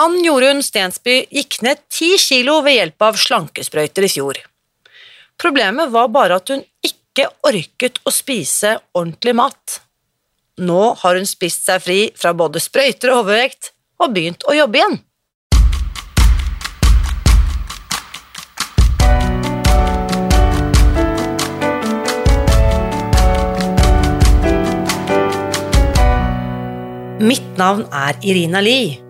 Ann Jorunn Stensby gikk ned ti kilo ved hjelp av slankesprøyter i fjor. Problemet var bare at hun ikke orket å spise ordentlig mat. Nå har hun spist seg fri fra både sprøyter og overvekt og begynt å jobbe igjen. Mitt navn er Irina Lie.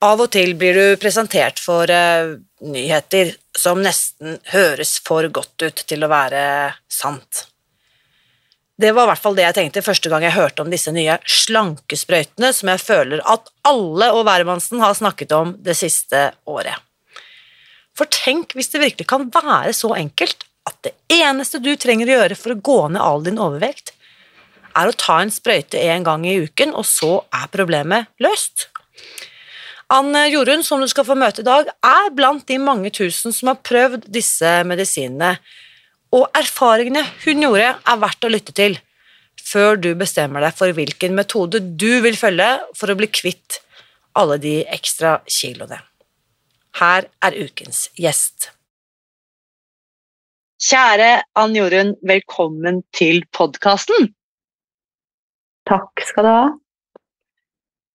Av og til blir du presentert for uh, nyheter som nesten høres for godt ut til å være sant. Det var i hvert fall det jeg tenkte første gang jeg hørte om disse nye slankesprøytene som jeg føler at alle og hvermannsen har snakket om det siste året. For tenk hvis det virkelig kan være så enkelt at det eneste du trenger å gjøre for å gå ned all din overvekt, er å ta en sprøyte en gang i uken, og så er problemet løst. Ann Jorunn, som du skal få møte i dag, er blant de mange tusen som har prøvd disse medisinene, og erfaringene hun gjorde, er verdt å lytte til før du bestemmer deg for hvilken metode du vil følge for å bli kvitt alle de ekstra kiloene. Her er ukens gjest. Kjære Ann Jorunn, velkommen til podkasten. Takk skal du ha.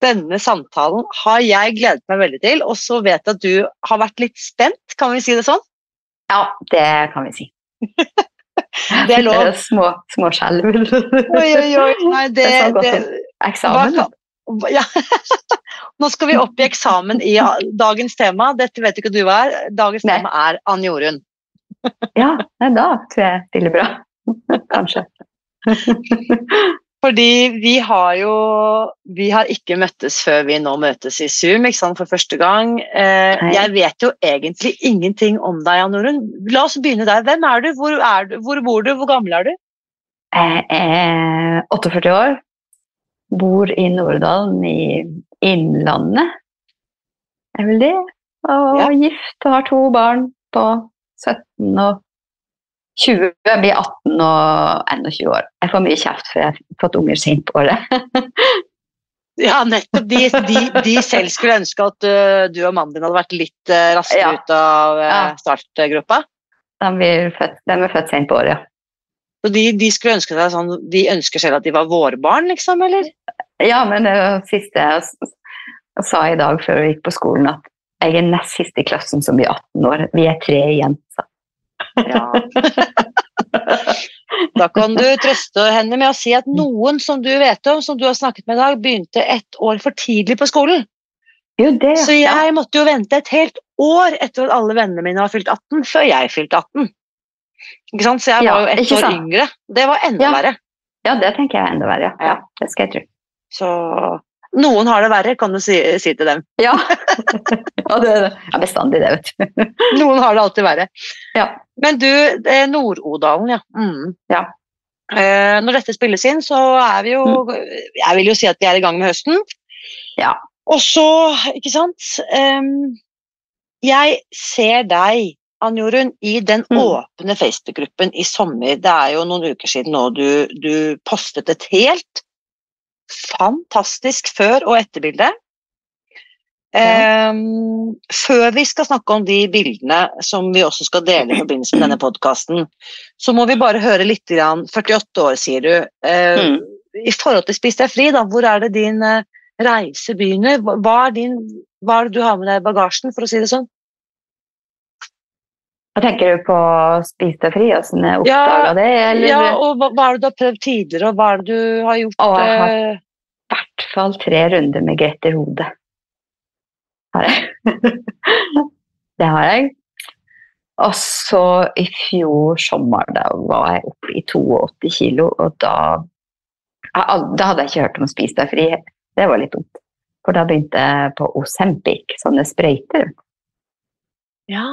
Denne samtalen har jeg gledet meg veldig til, og så vet jeg at du har vært litt spent, kan vi si det sånn? Ja, det kan vi si. det er lov. Det små, små skjelv. oi, oi, oi. Nei, det, det er så godt. Det, eksamen. Hva, ja. Nå skal vi opp i eksamen i dagens tema. Dette vet ikke du hva er. Dagens Nei. tema er Ann Jorunn. ja, da tror jeg det blir bra. Kanskje. Fordi vi har jo Vi har ikke møttes før vi nå møtes i Zoom ikke sant, for første gang. Eh, jeg vet jo egentlig ingenting om deg, Jan Norun. La oss begynne der. Hvem er du? Hvor, er du? Hvor bor du? Hvor gammel er du? Jeg er 48 år. Bor i Nordalen i Innlandet. Er vel det. Og Ja. gift og har to barn på 17 og 20. Jeg blir 18 og 21 år. Jeg får mye kjeft for jeg har fått unger sent på året. Ja, nettopp. De, de, de selv skulle ønske at uh, du og mannen din hadde vært litt uh, raskere Ja. ut av uh, startgruppa. De, født, de er født sent på året. ja. Så de, de skulle ønske seg sånn De ønsker selv at de var våre barn, liksom, eller? Ja, men det siste jeg s- sa i dag før jeg gikk på skolen, at jeg er nest siste i klassen som blir 18 år. Vi er tre igjen. Så. Ja. Da kan du trøste henne med å si at noen som du vet om, som du har snakket med i dag, begynte ett år for tidlig på skolen. Jo, det, Så jeg måtte jo vente et helt år etter at alle vennene mine har fylt 18, før jeg fylte 18. Ikke sant? Så jeg Ja, var jo ett år sant? yngre. Det var enda Ja. verre. ja, det tenker jeg er enda verre. Ja. Ja. ja, det skal jeg tro. Så noen har det verre, kan du si, si til dem. Ja, ja det er bestandig det, vet du. Noen har det alltid verre. Ja. Men du, eh, Nord-Odalen, ja. Mm. Ja. Eh, når dette spilles inn, så er vi jo Jeg vil jo si at vi er i gang med høsten. Ja. Og så, ikke sant um, Jeg ser deg, Ann Jorunn, i den Mm. åpne Facebook-gruppen i sommer. Det er jo noen uker siden nå du, du postet et helt fantastisk før- og etterbilde. Ehm, før vi skal snakke om de bildene som vi også skal dele i forbindelse med denne podkasten, så må vi bare høre litt grann 48 år, sier du. Eh, Mm. I forhold til Spis deg fri, da, hvor er det din eh, reise begynner? Hva er, din, hva er det du har med deg i bagasjen, for å si det sånn? Hva tenker du på Spis deg fri? Åssen Ja, oppdaga det? Eller Ja, og hva, hva er det du har prøvd tidligere, og hva er det du har gjort? Å, jeg har- eh, i hvert fall tre runder med Grete Rode. Har jeg. det har jeg. Og så i fjor sommer, da var jeg oppe i 82 kilo, og da Da hadde jeg ikke hørt om å spise deg fri. Det var litt dumt. For da begynte jeg på Osempic, sånne sprøyter. Ja.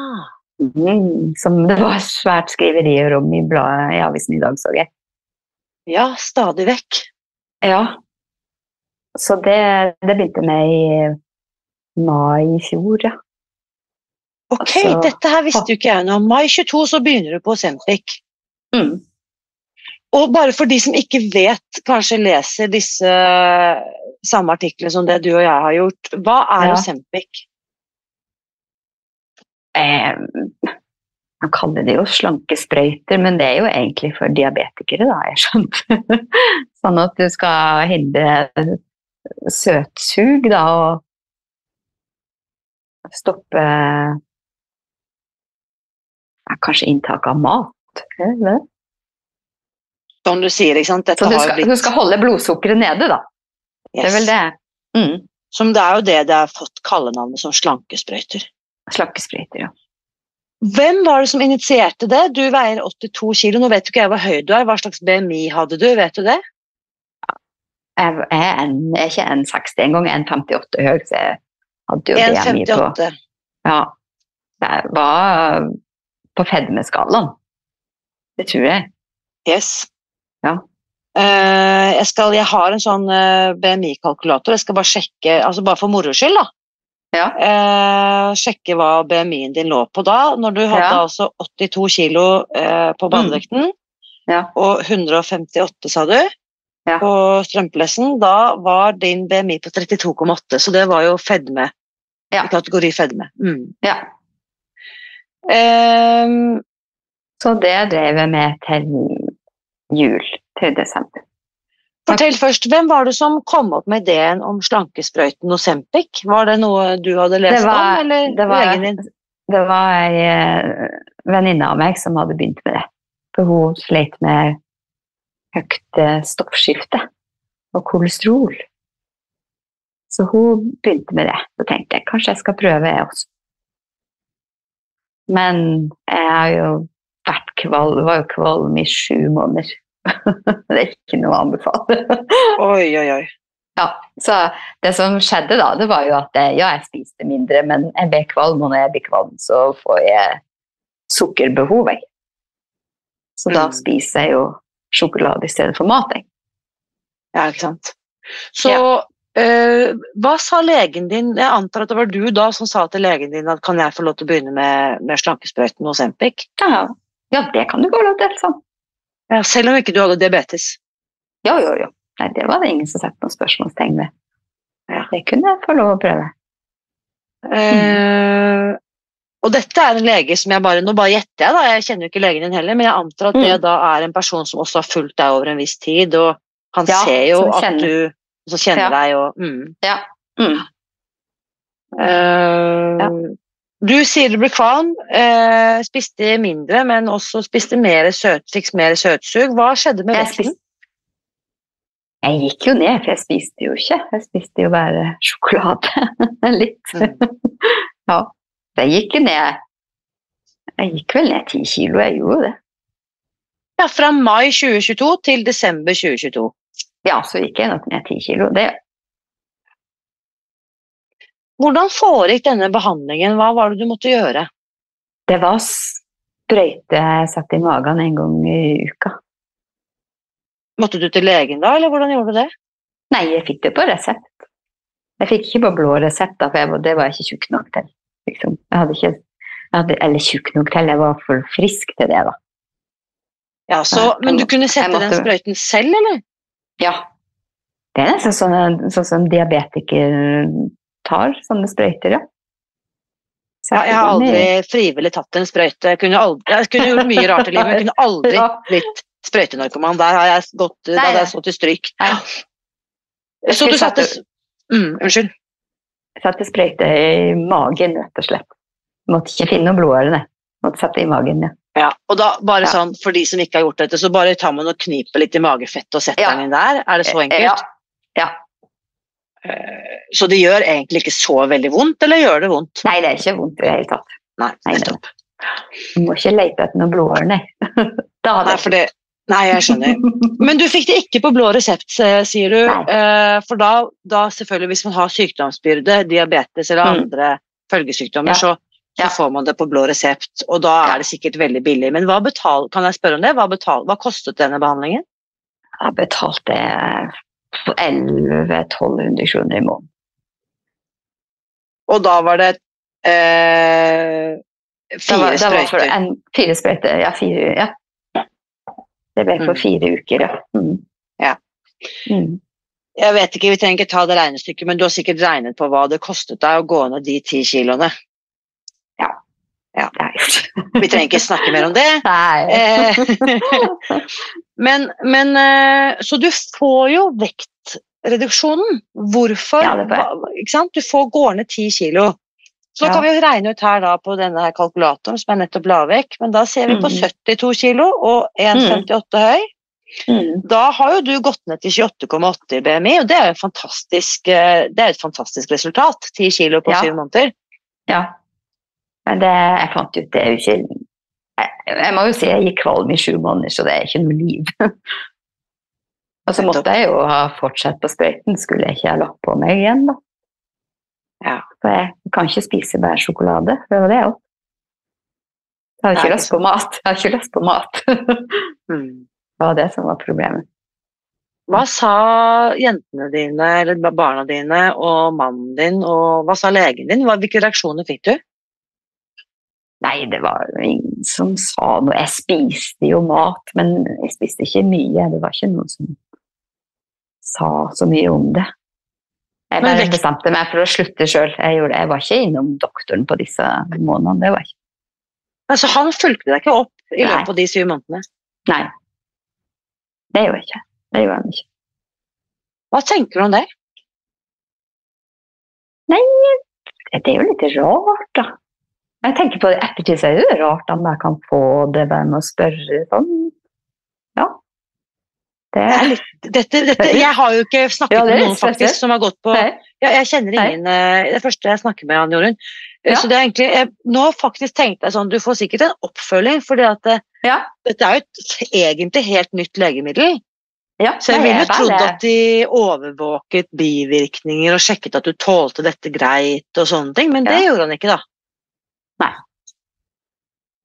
Mm, som det var svært skriverier om i bladet i avisen i dag, så jeg. ja, stadig vekk. Ja. Så det, det begynte med i mai i fjor, ja. Ok, Altså- dette her visste jo ikke jeg noe om. Mai 22 så begynner du på Ozempic. Mm. Og bare for de som ikke vet, kanskje leser disse eh, samme artiklene som det du og jeg har gjort. Hva er Ja. Ozempic? Eh, man kaller det jo slankesprøyter, men det er jo egentlig for diabetikere, da, jeg skjønte. sånn at du skal hindre søtsug, da, og stoppe ja, kanskje inntak av mat. eller? Som du sier, ikke sant? Dette Så du har skal, blitt du skal holde blodsukkeret nede, da. Det er vel det. Mm. Som det er jo det det har fått kallenavnet som slankesprøyter. Slankesprøyter, ja. Hvem var det som initierte det? Du veier 82 kilo. Nå vet jo ikke jeg hvor høy du er. Hva slags BMI hadde du? Vet du det? Jeg er, en, jeg er ikke 1,60 engang, jeg er 1,58 høy, så jeg hadde jo BMI på Ja. Jeg var på fedmeskalaen. Det tror jeg. Yes. Ja. Eh, jeg, skal, jeg har en sånn eh, BMI-kalkulator. Jeg skal bare sjekke, altså bare for moro skyld, da. Ja. Eh, sjekke hva BMI-en din lå på da. Når du hadde Ja. Mm. altså 82 kilo eh, på badevekten Ja. og 158, sa du, Ja. på strømpelessen, da var din BMI på 32,8, så det var jo fedme. Ja. I kategori fedme. Mm. ja. Eh, Så det drev jeg med til jul, til desember. Fortell først, Hvem var det som kom opp med ideen om slankesprøyten Osempic? Var det noe du hadde lest var- om, eller det var- legen din? Det var ei eh, venninne av meg som hadde begynt med det. For hun slet med høyt eh, stoffskifte og kolesterol. Så hun begynte med det. Så tenkte jeg kanskje jeg skal prøve, jeg også. Men jeg har jo vært kvalm, var jo kvalm i sju måneder. det er ikke noe å anbefale. Oi, oi, oi. Ja, så det som skjedde da, det var jo at ja, jeg spiste mindre, men jeg ble kvalm, og når jeg blir kvalm, så får jeg sukkerbehov. Jeg. Så da Mm. spiser jeg jo sjokolade i stedet for mat. Jeg. Ja, ikke sant. Så eh, hva sa legen din? Jeg antar at det var du da som sa til legen din at kan jeg få lov til å begynne med, med slankesprøyten Ozempic? Ja, ja, det kan du gå lov til. Sånn. Ja, selv om ikke du hadde diabetes. Jo, jo, jo. Nei, det var det ingen som satte noen spørsmålstegn ved. Ja. Det kunne jeg få lov å prøve. Uh, og dette er en lege som jeg bare Nå bare gjetter jeg, da. Jeg kjenner jo ikke legen din heller, men jeg antar at det Mm. da er en person som også har fulgt deg over en viss tid, og han Ja, ser jo at kjenner. du som kjenner Ja. deg og mm. Ja. Mm. Eh, Du sier du ble kvalm, eh, spiste mindre, men også spiste mer søt, fikk mer søtsug. Hva skjedde med vekten? jeg gikk jo ned, for jeg spiste jo ikke. Jeg spiste jo bare sjokolade. Litt. Mm. ja. Så jeg gikk ned Jeg gikk vel ned ti kilo, jeg gjorde det. Ja, Fra mai 2022 til desember 2022. Ja, så gikk jeg nok ned ti kilo. Det, Hvordan foregikk denne behandlingen? Hva var det du måtte gjøre? det var sprøyte satt i magen en gang i uka. Måtte du til legen da, eller hvordan gjorde du det? Nei, jeg fikk det på resept. Jeg fikk ikke på blå resept, da, for det var jeg ikke tjukk nok til. Liksom. Jeg hadde ikke, jeg hadde, eller tjukk nok til, jeg var for frisk til det, da. Ja, så, Men du kunne sette måtte- den sprøyten selv, eller? Ja. Det er nesten sånn, sånn som diabetikere tar, sånne sprøyter, ja. Så Ja, jeg har aldri frivillig tatt en sprøyte. Jeg kunne, aldri, jeg kunne gjort mye rart i livet, men jeg kunne aldri blitt sprøytenarkoman. Der har jeg gått, Nei, da hadde jeg stått i stryk. Nei. Jeg Så du satte satt- mm, Unnskyld. satte sprøyte i magen, rett og slett. Måtte ikke finne noe blodårene. Måtte sette i magen, ja. Ja, og da bare Ja. sånn, For de som ikke har gjort dette, så bare tar man og kniper litt i magefettet og setter Ja. den inn der? Er det så enkelt? Ja. Eh, Så det gjør egentlig ikke så veldig vondt, eller gjør det vondt? Nei, det er ikke vondt i det hele tatt. Nei, nettopp. Du må ikke lete etter noe blodår, nei. da hadde Nei, det, nei, jeg skjønner. Men du fikk det ikke på blå resept, sier du. Nei. Eh, For da, da selvfølgelig, hvis man har sykdomsbyrde, diabetes eller Mm. andre følgesykdommer, Ja. så, så Ja. får man det på blå resept, og da er det sikkert veldig billig. Men hva betal, kan jeg spørre om det? Hva, betal, hva kostet denne behandlingen? Jeg betalte 1100-1200 kroner i måneden. Og da var det eh, fire sprøyter. en, fire sprøyter, ja. Fire, ja. Det ble for Mm. fire uker, ja. Mm. Ja. Mm. Jeg vet ikke, Vi trenger ikke ta det regnestykket, men du har sikkert regnet på hva det kostet deg å gå ned de ti kiloene. Gjort. Vi trenger ikke snakke mer om det. Nei. Eh, men, men eh, Så du får jo vektreduksjonen. Hvorfor? Ja, får Ikke sant? Du får går ned ti kilo. Så Ja. kan vi regne ut her da på denne her kalkulatoren som jeg nettopp la vekk, men da ser vi på Mhm. 72 kilo og 1,58 høy. Mm. Da har jo du gått ned til 28,8 i BMI, og det er jo eh, det er et fantastisk resultat. 10 kilo på Ja. syv måneder. Ja. Men det jeg fant ut, det er jo ikke jeg, jeg må jo si jeg gikk kvalm i sju måneder, så det er ikke noe liv. Og så måtte jeg jo ha fortsatt på sprøyten, skulle jeg ikke ha lagt på meg igjen, da. Ja. For jeg kan ikke spise bare sjokolade, det var det òg. Jeg har ikke lyst på mat. Jeg har ikke lyst på mat. Mm. Det var det som var problemet. Hva sa jentene dine, eller barna dine og mannen din, og hva sa legen din? Hvilke reaksjoner fikk du? Nei, det var ingen som sa noe. Jeg spiste jo mat, men jeg spiste ikke mye. Det var ikke noen som sa så mye om det. Jeg bare bestemte meg for å slutte sjøl. Jeg, jeg var ikke innom doktoren på disse månedene. Det var ikke. Altså, han fulgte deg ikke opp i løpet av de syv månedene. Nei. Det gjorde ikke. Det gjorde han ikke. Hva tenker du om det? Nei, Det er jo litt rart, da. Jeg tenker på det ettertid, så er det rart om jeg kan få det bare med å spørre sånn. Ja. Det er dette, dette, jeg har jo ikke snakket Ja, med noen faktisk som har gått på ja, Jeg kjenner ingen eh, Det første jeg snakker med, Ann Jorunn. Eh, Ja. Så det er egentlig, jeg, nå faktisk tenkte jeg sånn, Du får sikkert en oppfølging, for det, Ja. dette er jo et egentlig helt nytt legemiddel. Ja, Så jeg ville trodd at de overvåket bivirkninger og sjekket at du tålte dette greit og sånne ting, men det gjorde han ikke, da.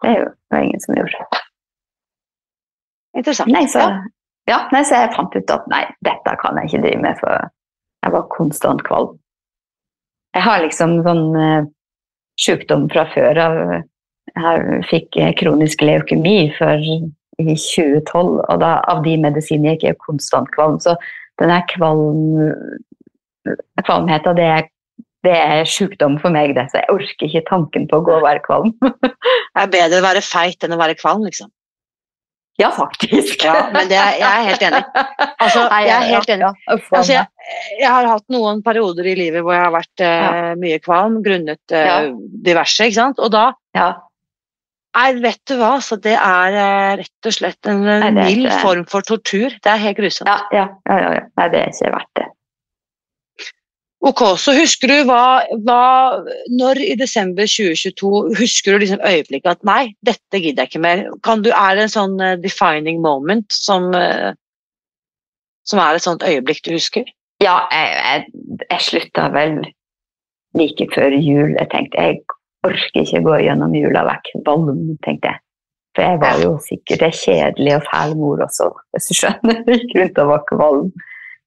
Det er jo det ingen som gjorde. Interessant. Nei, så, Ja. nei, så jeg fant ut at nei, dette kan jeg ikke drive med, for jeg var konstant kvalm. Jeg har liksom sånn uh, sykdom fra før av. Jeg fikk kronisk leukemi for, i 2012, og da, av de medisinene gikk jeg konstant kvalm. Så den her kvalm, kvalmheten, det er, det er sjukdom for meg, det. Så jeg orker ikke tanken på å gå og være kvalm. Det er bedre å være feit enn å være kvalm, liksom. Ja, faktisk. Ja, men det er, jeg er helt enig. Altså, jeg er helt enig. Altså, jeg, jeg har hatt noen perioder i livet hvor jeg har vært uh, mye kvalm grunnet uh, diverse, ikke sant? Og da ja. Nei, vet du hva, så det er eh, rett og slett en, mild form for tortur. Det er helt grusomt. Ja, ja, ja, ja, ja. Nei, det er ikke verdt det. Ok, så husker du hva, hva Når i desember 2022 husker du liksom øyeblikket at nei, dette gidder jeg ikke mer? Du, er det en sånn eh, defining moment som, eh, som er et sånt øyeblikk du husker? Ja, jeg, jeg, jeg slutta vel like før jul. Jeg tenkte jeg orker ikke gå gjennom jula vekk være tenkte jeg. For jeg var jo sikkert ei kjedelig og fæl mor også, hvis du skjønner. Gikk rundt og var kvalm.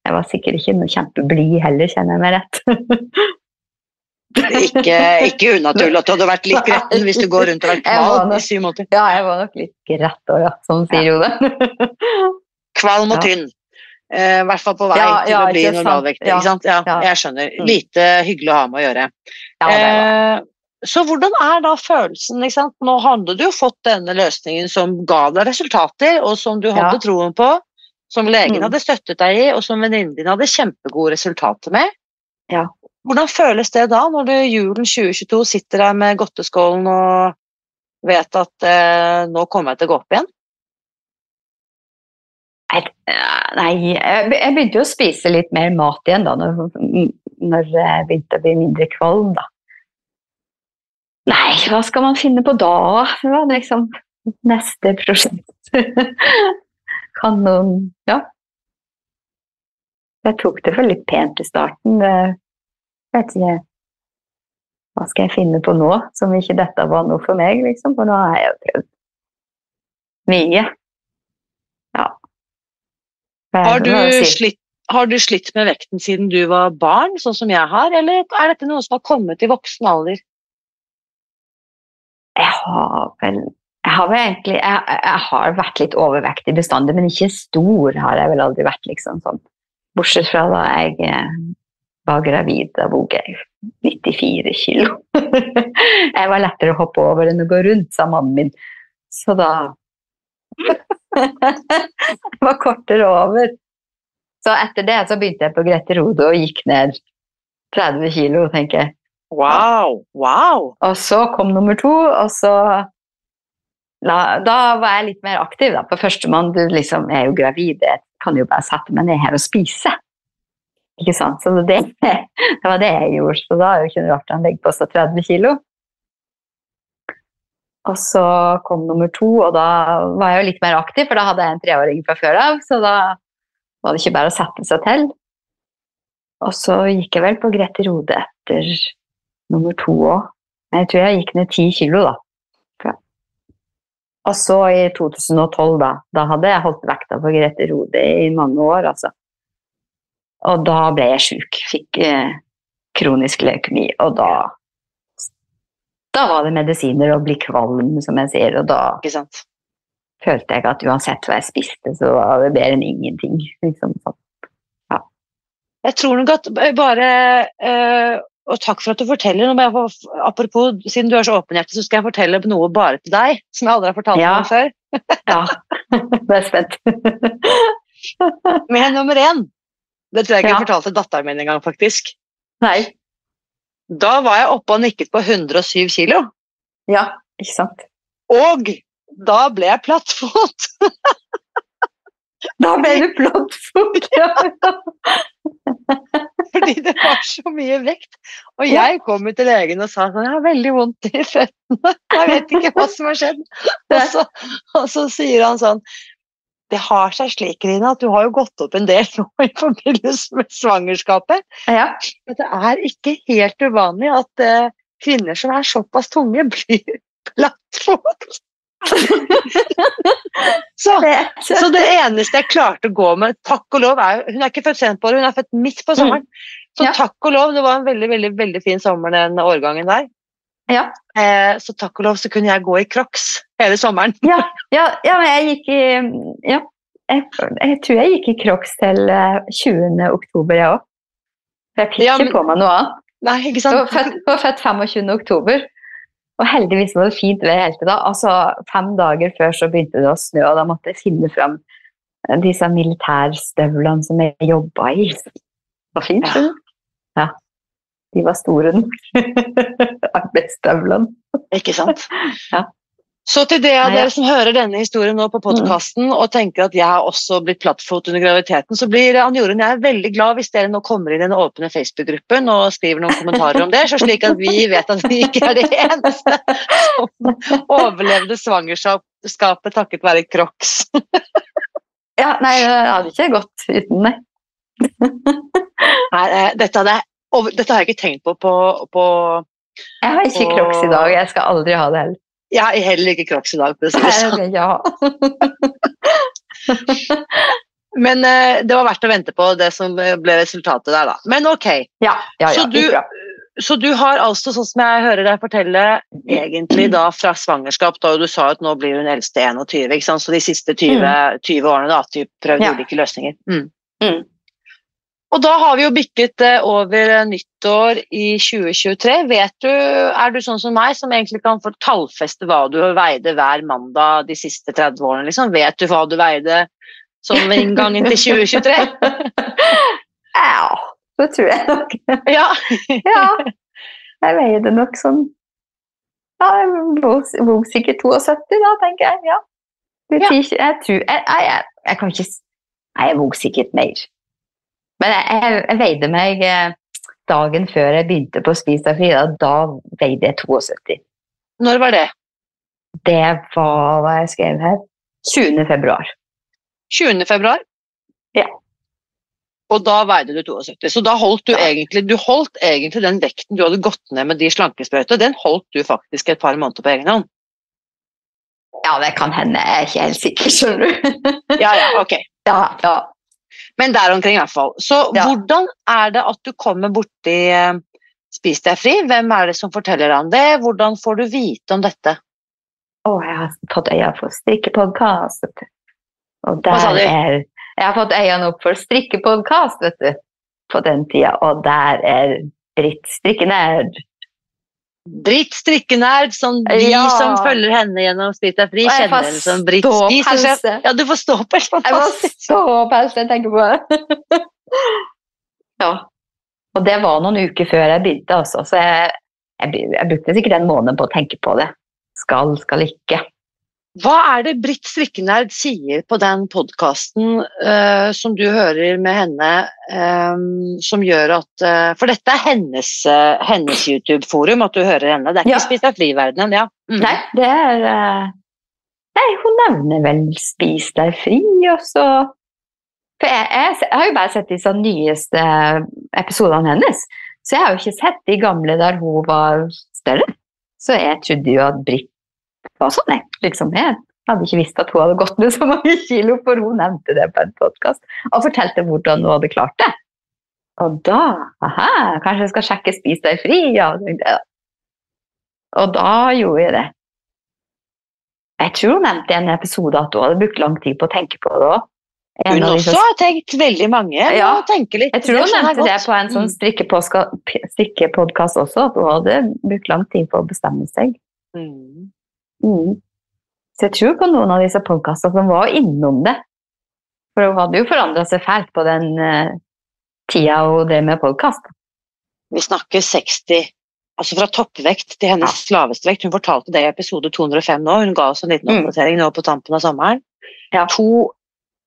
Jeg var sikkert ikke noe kjempeblid heller, kjenner jeg meg rett. Ikke, ikke unaturlig at du hadde vært litt gretten hvis du går rundt og Jeg kvalm i syv måneder. Ja, jeg var nok litt grett òg, ja, som sier jo det. Kvalm og Ja. tynn. Eh, I hvert fall på vei Ja, til ja, å bli normalvektig. Ja, Ikke sant? Ja, ja. Jeg skjønner. Mm. Lite hyggelig å ha med å gjøre. Ja. Eh, så hvordan er da følelsen? Ikke sant? Nå hadde du jo fått denne løsningen som ga deg resultater, og som du hadde Ja. troen på, som legen Mm. hadde støttet deg i, og som venninnen din hadde kjempegode resultater med. Ja. Hvordan føles det da, når du julen 2022 sitter der med godteskålen og vet at eh, nå kommer jeg til å gå opp igjen? Nei, jeg begynte jo å spise litt mer mat igjen da, når, når jeg begynte å bli mindre kvalm, da. Nei, hva skal man finne på da? Det var liksom neste prosjekt. kan noen Ja. Jeg tok det for litt pent i starten. Jeg vet ikke Hva skal jeg finne på nå som ikke dette var noe for meg, liksom? For nå har jeg jo prøvd mye. Ja. Har du, slitt, har du slitt med vekten siden du var barn, sånn som jeg har, eller er dette noe som har kommet i voksen alder? Jeg har vel jeg har egentlig jeg, jeg har vært litt overvektig bestandig, men ikke stor har jeg vel aldri vært. liksom sånn. Bortsett fra da jeg eh, var gravid. Da vog jeg 94 kilo. jeg var lettere å hoppe over enn å gå rundt, sa mannen min. Så da Jeg var kortere over. Så etter det så begynte jeg på Grete Rode og gikk ned 30 kilo, tenker jeg. Wow! Wow! Og så kom nummer to, og så da, da var jeg litt mer aktiv. da. På førstemann, du liksom er jo gravid, jeg kan jo bare sette meg ned her og spise. Ikke sant? Så det, det var det jeg gjorde. Så da noe rart han legger på seg 30 kilo. Og så kom nummer to, og da var jeg jo litt mer aktiv, for da hadde jeg en treåring fra før av. Så da var det ikke bare å sette seg til. Og så gikk jeg vel på Grete Rode etter nummer to òg. Jeg tror jeg gikk ned ti kilo, da. Og så i 2012, da, da hadde jeg holdt vekta på Grete Rode i mange år, altså. Og da ble jeg sjuk. Fikk eh, kronisk leukemi, og da Da var det medisiner og bli kvalm, som jeg sier, og da Ikke sant? følte jeg at uansett hva jeg spiste, så var det bedre enn ingenting. Liksom. Ja. Jeg tror nok at bare eh, Og takk for at du forteller. Få, apropos, siden du er så åpenhjertig, så skal jeg fortelle noe bare til deg, som jeg aldri har fortalt Ja. noen før. Ja, nå er jeg spent. Men nummer én. Det tror jeg ikke Ja. jeg fortalte datteren min engang, faktisk. Nei. Da var jeg oppe og nikket på 107 kilo. Ja, ikke sant. Og da ble jeg plattfot. Da ble du plattfot. Ja. Fordi det var så mye vekt. Og jeg kom ut til legen og sa sånn, jeg har veldig vondt i føttene. Jeg vet ikke hva som har skjedd. Og så, og så sier han sånn, det har seg slik, Rina, at du har jo gått opp en del nå i forbindelse med svangerskapet. ja. Men det er ikke helt uvanlig at eh, kvinner som er såpass tunge, blir plattfot. så, så det eneste jeg klarte å gå med, takk og lov, er Hun er ikke født sent på året, hun er født midt på sommeren. Så Ja. takk og lov, det var en veldig veldig, veldig fin sommer den årgangen der. Ja. Eh, så takk og lov så kunne jeg gå i crocs hele sommeren. Ja, ja, ja, men jeg gikk i Ja, jeg, jeg tror jeg gikk i Crocs til eh, 20. oktober, jeg òg. Jeg fikk ikke på meg noe annet. Nei, ikke Jeg var sant? født, jeg var født 25. oktober. Og heldigvis var det fint vær helt til da. Altså, fem dager før så begynte det å snø, og da måtte jeg finne fram eh, disse militærstøvlene som jeg jobba i. Det var fint, skjønner du. Ja. De var store nok. Arbeidsstøvlene. Ikke sant? Ja. Så til det av dere som hører denne historien nå på podkasten og tenker at jeg har også blitt plattfot under graviditeten, så blir Ann Jorunn jeg er veldig glad hvis dere nå kommer inn i den åpne Facebook-gruppen og skriver noen kommentarer om det, så slik at vi vet at vi ikke er det eneste som overlevde svangerskapet takket være Crocs. Ja, nei, det hadde ikke gått uten, det. Nei, eh, dette, hadde dette har jeg ikke tenkt på på, på Jeg har ikke Crocs i dag, jeg skal aldri ha det heller. Jeg har heller ikke Crocs i dag. for å si det sånn. Ja. Men eh, det var verdt å vente på det som ble resultatet der, da. Men ok. Ja, ja, ja. Så du- Så du har altså, sånn som jeg hører deg fortelle, egentlig da fra svangerskap, da du sa at nå blir hun eldste 21, ikke sant? så de siste 20, 20 årene da, at du prøvde Ja. ulike løsninger. Mm. Mm. Og da har vi jo bikket over nyttår i 2023. Vet du, er du sånn som meg, som egentlig kan få tallfeste hva du veide hver mandag de siste 30 årene, liksom? Vet du hva du veide som inngangen til 2023? Ja, det tror jeg nok. Ja. Ja, jeg veide nok sånn Ja, jeg vog sikkert 72 da, tenker jeg. Ja. Jeg, tror, jeg, jeg, jeg, jeg kan ikke Nei, jeg vog sikkert mer. Men jeg, jeg, jeg veide meg eh, dagen før jeg begynte på Spis deg fri. Da, da veide jeg 72. Når var det? Det var hva jeg skrev her. 20. februar. 20. februar? Ja. Og da veide du 72. Så da holdt du Ja. egentlig du holdt egentlig den vekten du hadde gått ned med de slankesprøytene, den holdt du faktisk et par måneder på egen hånd. Ja, det kan hende. Jeg er ikke helt sikker, skjønner du. Ja, ja, ok. ja, ja. Men der omkring i hvert fall. Så Ja. hvordan er det at du kommer borti eh, Spis deg fri? Hvem er det som forteller deg om det? Hvordan får du vite om dette? Å, jeg har fått øya for strikkepodkast, vet du. Og Hva sa du? er Jeg har fått øynene opp for strikkepodkast, vet du. På den tida. Og der er Britt strikkenerd. Britt strikkenerd, som de Ja. som følger henne gjennom Sprit er fri, kjenner henne som Britt spiser Ja, du får ståpels, helt Jeg får ståpels, jeg tenker på det. ja. Og det var noen uker før jeg begynte, altså. Så jeg, jeg, jeg brukte sikkert en måned på å tenke på det. Skal, skal ikke. Hva er det Britt Strikkenerd sier på den podkasten som du hører med henne, um, som gjør at uh, For dette er hennes, uh, hennes YouTube-forum, at du hører henne. Det er ikke Ja. Spis deg fri-verdenen, ja. Mm. Nei, det er eh, Nei, hun nevner vel 'spis deg fri', og så For jeg, jeg, jeg har jo bare sett disse nyeste episodene hennes, så jeg har jo ikke sett de gamle der hun var større. Så jeg trodde jo at Britt var sånn, jeg. Liksom, jeg hadde ikke visst at hun hadde gått ned så mange kilo, for hun nevnte det på en podkast og fortalte hvordan hun hadde klart det. Og da aha, kanskje jeg skal sjekke 'Spis deg fri', ja. tenkte jeg da. Og da gjorde jeg det. Jeg tror hun nevnte i en episode at hun hadde brukt lang tid på å tenke på det òg. Hun også har tenkt veldig mange. Ja. tenke litt. Jeg tror hun nevnte det på en sånn Mm. strikkepodkast også, at hun hadde brukt lang tid på å bestemme seg. Mm. Mm. Så jeg tror på noen av disse podkastene som var innom det. For hun hadde jo forandra seg fælt på den uh, tida hun drev med podkast. Vi snakker 60 Altså fra toppvekt til hennes laveste vekt. Hun fortalte det i episode 205 nå. Hun ga oss en liten Mm. nå på tampen av sommeren. Ja. To,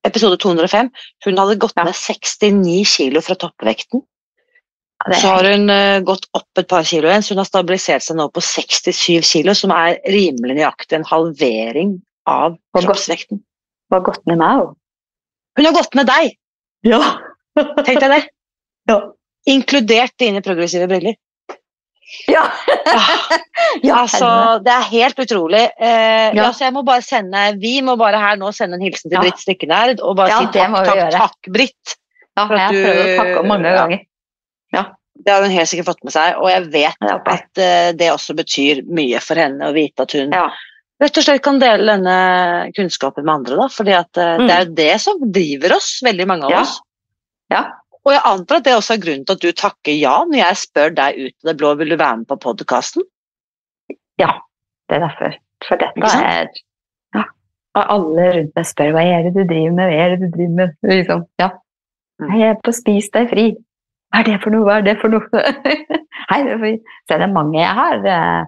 episode 205. Hun hadde gått Ja. ned 69 kilo fra toppvekten. Det Så har hun eh, gått opp et par kilo igjen, så hun har stabilisert seg nå på 67 kilo, som er rimelig nøyaktig en halvering av kroppsvekten. Hun har gått ned med meg òg. Hun har gått ned deg! Ja. Tenk deg det! ja. Inkludert dine progressive briller. Ja. Ah, ja, altså, det er helt utrolig. Eh, ja. Ja. så jeg må bare sende, Vi må bare her nå sende en hilsen til Ja. Britt Strikkenerd og bare si takk, takk, takk, Britt. ja, jeg har prøvd å takke mange ja. Det har hun helt sikkert fått med seg, og jeg vet at eh, det også betyr mye for henne å vite at hun Ja. rett og slett kan dele denne kunnskapen med andre. da, fordi at Mm. Det er jo det som driver oss, veldig mange av Ja. oss. Ja. Og jeg antar at det også er grunnen til at du takker ja når jeg spør deg ut av det blå vil du være med på podkasten. Ja, det er derfor. For dette er ja. Alle rundt meg spør hva er det du driver med, hva er det du driver med? Liksom, ja. Mm. Jeg er på Spis deg fri. Hva er det for noe, hva er det for noe? Hei, det er for... Så det mange jeg har eh,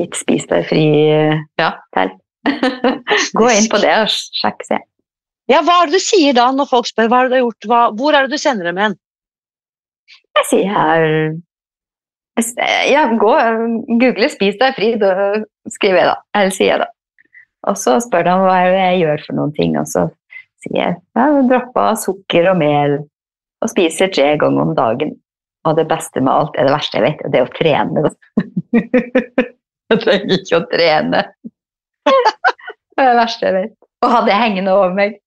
gitt Spis deg fri eh, ja, til. Gå inn på det og sjekk, se. Ja, Hva er det du sier da når folk spør hva er det du har gjort? Hva, hvor er det du sender dem hen? Jeg sier her jeg Ja, gå, google 'spis deg fri', da skriver jeg da. Eller sier jeg da. Og så spør de hva er det jeg gjør for noen ting, og så sier jeg ja, droppa sukker og mel og spiser tre ganger om dagen. Og det beste med alt er det verste jeg vet, og det er å trene. jeg trenger ikke å trene. det er det verste jeg vet. Å ha det hengende over meg.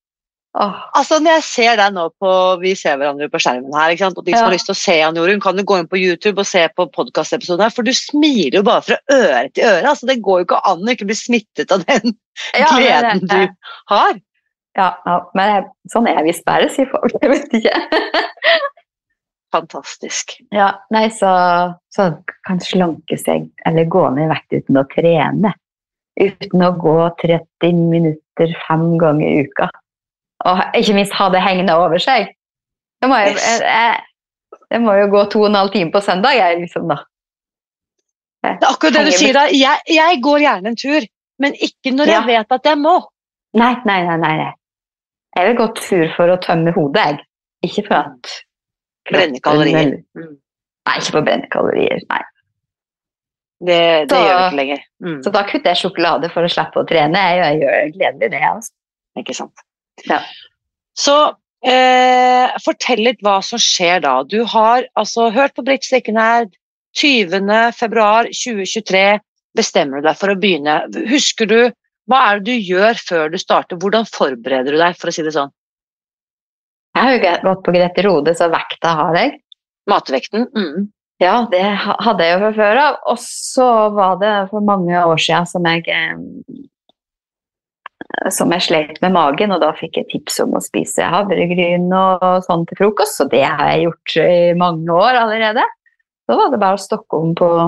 Åh, Altså, når jeg ser deg nå på Vi ser hverandre på skjermen her, ikke sant? og de som Ja. har lyst til å se Jan Jorunn, kan jo gå inn på YouTube og se på podkastepisoden her, for du smiler jo bare fra øre til øre. altså Det går jo ikke an å ikke bli smittet av den ja, gleden du har. Ja, ja, men jeg, sånn er jeg visst bare, sier folk. Jeg vet ikke. Fantastisk. Ja, nei, så, så kan slanke seg eller gå ned i vekt uten å trene. Uten å gå 30 minutter fem ganger i uka. Og ikke minst ha det hengende over seg. Det må, jeg, jeg, jeg, det må jo gå to og en halv time på søndag, jeg, liksom, da. Det er akkurat det du sier da. Jeg, jeg går gjerne en tur, men ikke når jeg Ja. vet at jeg må. Nei, nei, nei. nei. Jeg vil gå tur for å tømme hodet, jeg. Ikke for at Brenne kalorier. kroppen- Nei, ikke for å brenne kalorier. Nei. Det, det Så- gjør vi ikke lenger. Mm. Så da kutter jeg sjokolade for å slippe å trene. Jeg, gjør gledelig det. Altså. Ikke sant. Ja. Så eh, fortell litt hva som skjer da. Du har altså hørt på Britt strikken her. 20. februar 2023 bestemmer du deg for å begynne. Husker du hva er det du gjør før du starter? Hvordan forbereder du deg, for å si det sånn? Jeg har jo gått på Grete Rode, så vekta har jeg. Matvekten? Mm. Ja, det hadde jeg jo fra før av. Og så var det for mange år siden som jeg eh, som jeg slet med magen, og da fikk jeg tips om å spise havregryn og sånn til frokost, og det har jeg gjort i mange år allerede. Da var det bare å stokke om på å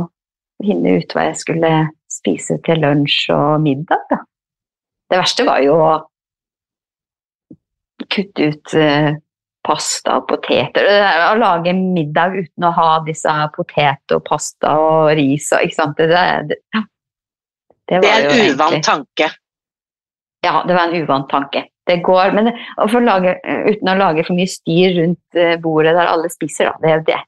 finne ut hva jeg skulle spise til lunsj og middag. Da. Det verste var jo å kutte ut eh, pasta og poteter. Å lage middag uten å ha disse potet og pasta og ris og ikke sant. Det, det, ja. det, Det var er en uvant tanke. Ja, det var en uvant tanke. Det går, men å lage, uten å lage for mye styr rundt eh, bordet der alle spiser, da, det er jo det.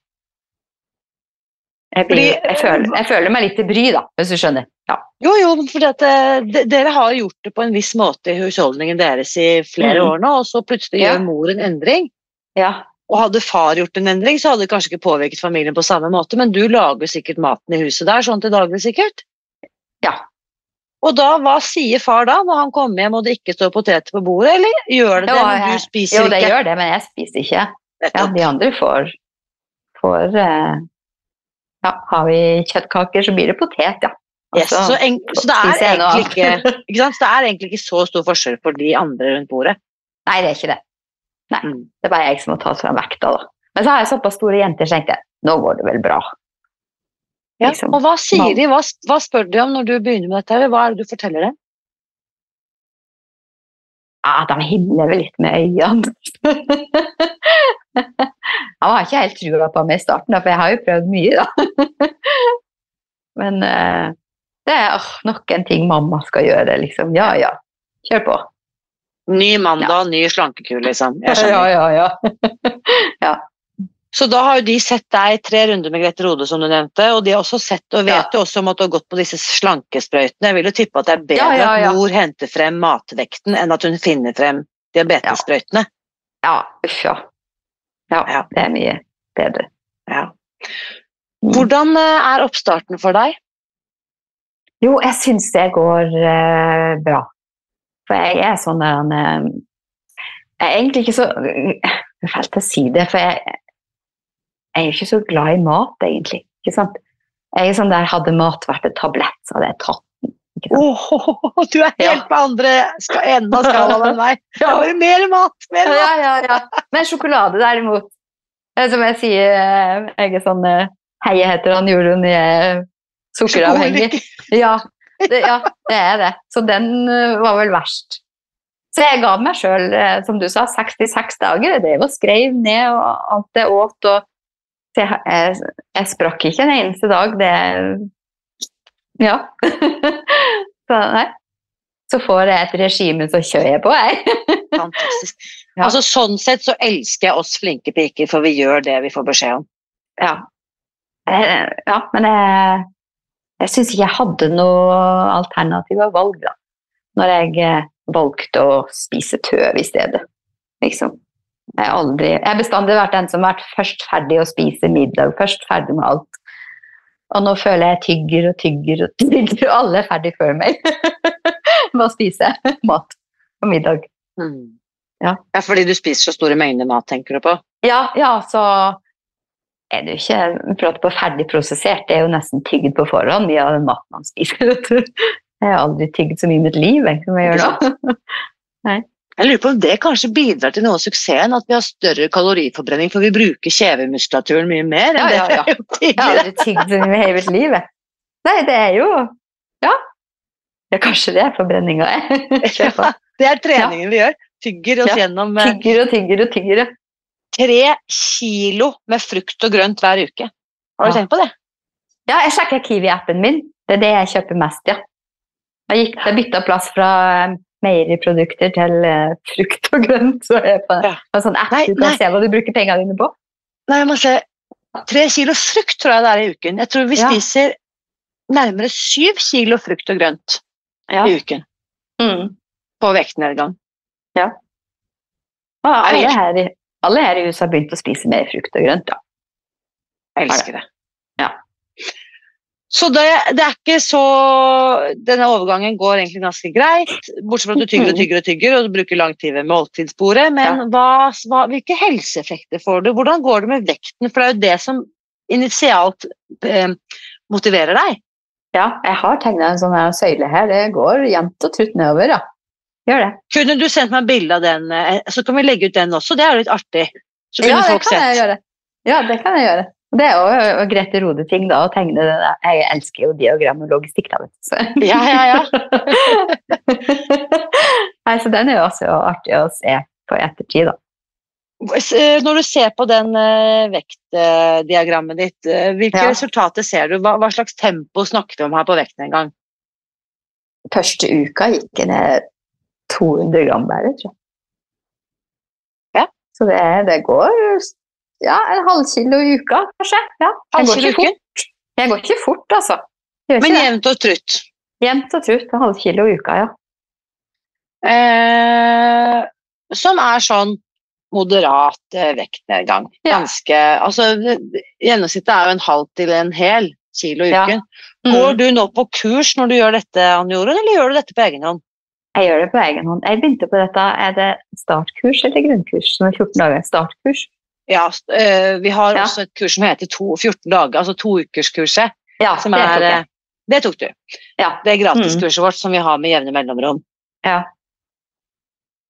Jeg, blir, jeg, føler, jeg føler meg litt til bry, da, hvis du skjønner. Ja. Jo, jo, for dere har gjort det på en viss måte i husholdningen deres i flere Mm. år nå, og så plutselig Ja. gjør mor en endring. ja. Og hadde far gjort en endring, så hadde det kanskje ikke påvirket familien på samme måte, men du lager sikkert maten i huset der sånn til daglig, sikkert? Ja. Og da, hva sier far da, når han kommer hjem og det ikke står poteter på bordet, eller gjør det det, Jo, men jeg- du spiser Jo, det ikke? gjør det, men jeg spiser ikke. Ja, de andre får, får eh, Ja, har vi kjøttkaker, så blir det potet, ja. Yes, Altså, så, en, så det jeg ikke, ikke sant? Så det er egentlig ikke så stor forskjell for de andre rundt bordet. Nei, det er ikke det. Nei, Mm. det er bare jeg som må ta fram vekta, da. Men så har jeg såpass store jenter, så tenkte jeg nå går det vel bra. Ja. Liksom. Og hva sier de, hva, hva spør de om når du begynner med dette? Hva er det du forteller dem? Ja, de himler vel litt med øynene. Han har ikke helt trua på meg i starten, for jeg har jo prøvd mye, da. Men eh, det er oh, nok en ting mamma skal gjøre, liksom. Ja, ja. Kjør på. Ny mandag, ny slankekur, liksom. Jeg skjønner. Ja, ja, ja. Så da har jo de sett deg tre runder med Grete Rode, som du nevnte, og de har også sett og vet Ja. jo også om at du har gått på disse slankesprøytene. Jeg vil jo tippe at det er bedre Ja, ja, ja. at mor henter frem matvekten enn at hun finner frem diabetessprøytene. Ja, uff, ja. Ja, Ja. det er mye bedre. Ja. Mm. Hvordan eh, er oppstarten for deg? Jo, jeg syns det går eh, bra. For jeg er sånn der eh, Jeg er egentlig ikke så fælt å si det, for jeg, jeg er jo ikke så glad i mat, egentlig. Ikke sant? Jeg er sånn der Hadde mat vært en tablett, så hadde jeg tatt den. Åh, du er helt Ja. på andre skal, enden av skalaen enn meg. Ja. Mer mat! Mer mat! Ja, ja, ja. Men sjokolade, derimot eh, Som jeg sier, eh, jeg er sånn Hei, Heie heter han Jorunn, jeg er sukkeravhengig. Ja det, ja, det er det. Så den eh, var vel verst. Så jeg ga meg sjøl, som du sa, 66 dager. Jeg drev og skrev ned og alt jeg åt. Og jeg, jeg, jeg sprakk ikke en eneste dag. Det Ja. så nei. Så får jeg et regime, så kjører jeg på, jeg. Fantastisk. Ja. Altså, sånn sett så elsker jeg oss flinke piker, for vi gjør det vi får beskjed om. Ja. Eh, ja, men jeg, jeg syns ikke jeg hadde noe alternative valg, da. Når jeg eh, valgte å spise tøv i stedet. Liksom. Jeg har aldri Jeg har bestandig vært den som har vært først ferdig å spise middag, først ferdig med alt. Og nå føler jeg tygger og tygger og tygger, og alle er ferdig før meg med å spise mat på middag. Ja. ja, fordi du spiser så store mengder mat, tenker du på? Ja, ja, så er det jo ikke prater på ferdig prosessert, det er jo nesten tygd på forhånd, mye av den maten man spiser. Jeg har aldri tygd så mye i mitt liv jeg, som jeg gjør nå. Jeg lurer på om det kanskje bidrar til noe av suksessen, at vi har større kaloriforbrenning, for vi bruker kjevemuskulaturen mye mer enn Ja, ja, ja. det vi har gjort Jeg har aldri tygd så mye i hele mitt liv. Nei, det er jo Ja. Ja, kanskje det er forbrenninga jeg ja. Det er treningen vi gjør. Tygger oss gjennom eh, Tygger og tygger og tygger. Ja. tre kilo med frukt og grønt hver uke. Har du Ja. tenkt på det? Ja, jeg sjekker Kiwi-appen min. Det er det jeg kjøper mest, ja. Jeg, gikk, jeg bytta plass fra eh, meieriprodukter til eh, frukt og grønt. Så jeg på Ja. en sånn app Nei, du kan nei. se hva du bruker pengene dine på. Nei, jeg må se. Tre kilo frukt tror jeg det er i uken. Jeg tror vi Ja. spiser nærmere syv kilo frukt og grønt Ja. i uken Mm. på vektnedgang. Og Er det her, alle her i huset har begynt å spise mer frukt og grønt. Ja. Jeg elsker det. Ja. Så det, det er ikke så Denne overgangen går egentlig ganske greit, bortsett fra at du tygger og tygger og tygger og du bruker lang tid ved måltidsbordet. Men hva, hva, hvilke helseeffekter får du? Hvordan går det med vekten? For det er jo det som initialt eh, motiverer deg. ja, jeg har tegna en sånn her søyle her. Det går jevnt og trutt nedover, ja. Gjør det. Kunne du sendt meg bilde av den, eh, så kan vi legge ut den også. Det er litt artig. Så kunne Ja, folk jeg sett. gjøre. Ja, det kan jeg gjøre. Det er jo Grete Rode-ting, da, å tegne det der. Jeg elsker jo diagram og logistikk, da, vet du. Så. Ja, ja, ja. Nei, så den er jo også artig å se på ettertid, da. Eh, Når du ser på den eh, vektdiagrammet ditt, hvilke Ja. resultater ser du? Hva, hva slags tempo snakker vi om her på vekten en gang? Første uka gikk jeg ned 200 gram bare, tror jeg. Ja. Så det, det går ja, en halv kilo i uka, kanskje. Ja, jeg går ikke fort. Jeg går ikke fort, altså. Men jevnt og trutt. Jevnt og trutt. En halv kilo i uka, ja. Eh, som er sånn moderat eh, vektnedgang. Ja. Ganske Altså, gjennomsnittet er jo en halv til en hel kilo i Ja. uken. Mm. Går du nå på kurs når du gjør dette, Anne Jorunn, eller gjør du dette på egen hånd? Jeg gjør det på egen hånd. Jeg begynte på dette. Er det startkurs eller grunnkurs? Som er 14 dager. Startkurs. Ja, eh, vi har Ja. også et kurs som heter to, 14 dager, altså toukerskurset. Ja, Som det er, tok eh, det tok du. Ja. Det er gratiskurset vårt som vi har med jevne mellomrom. Ja.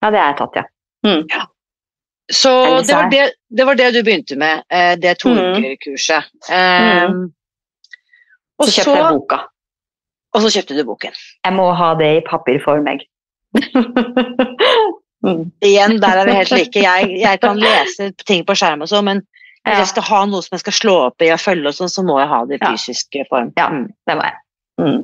ja, det har jeg tatt, ja. Mm. Så så det var det, det var det du begynte med, det det Mm. Um, Eh, Og, Så så, kjøpte jeg boka. Og så kjøpte du boken. Jeg må ha det i papirform, jeg. mm. Igjen, der er vi helt like. Jeg, jeg kan lese ting på skjerm og sånn, men hvis Ja, jeg skal ha noe som jeg skal slå opp i og følge, og sånn, så må jeg ha det i fysisk form. Ja. Mm. det må jeg. Mm.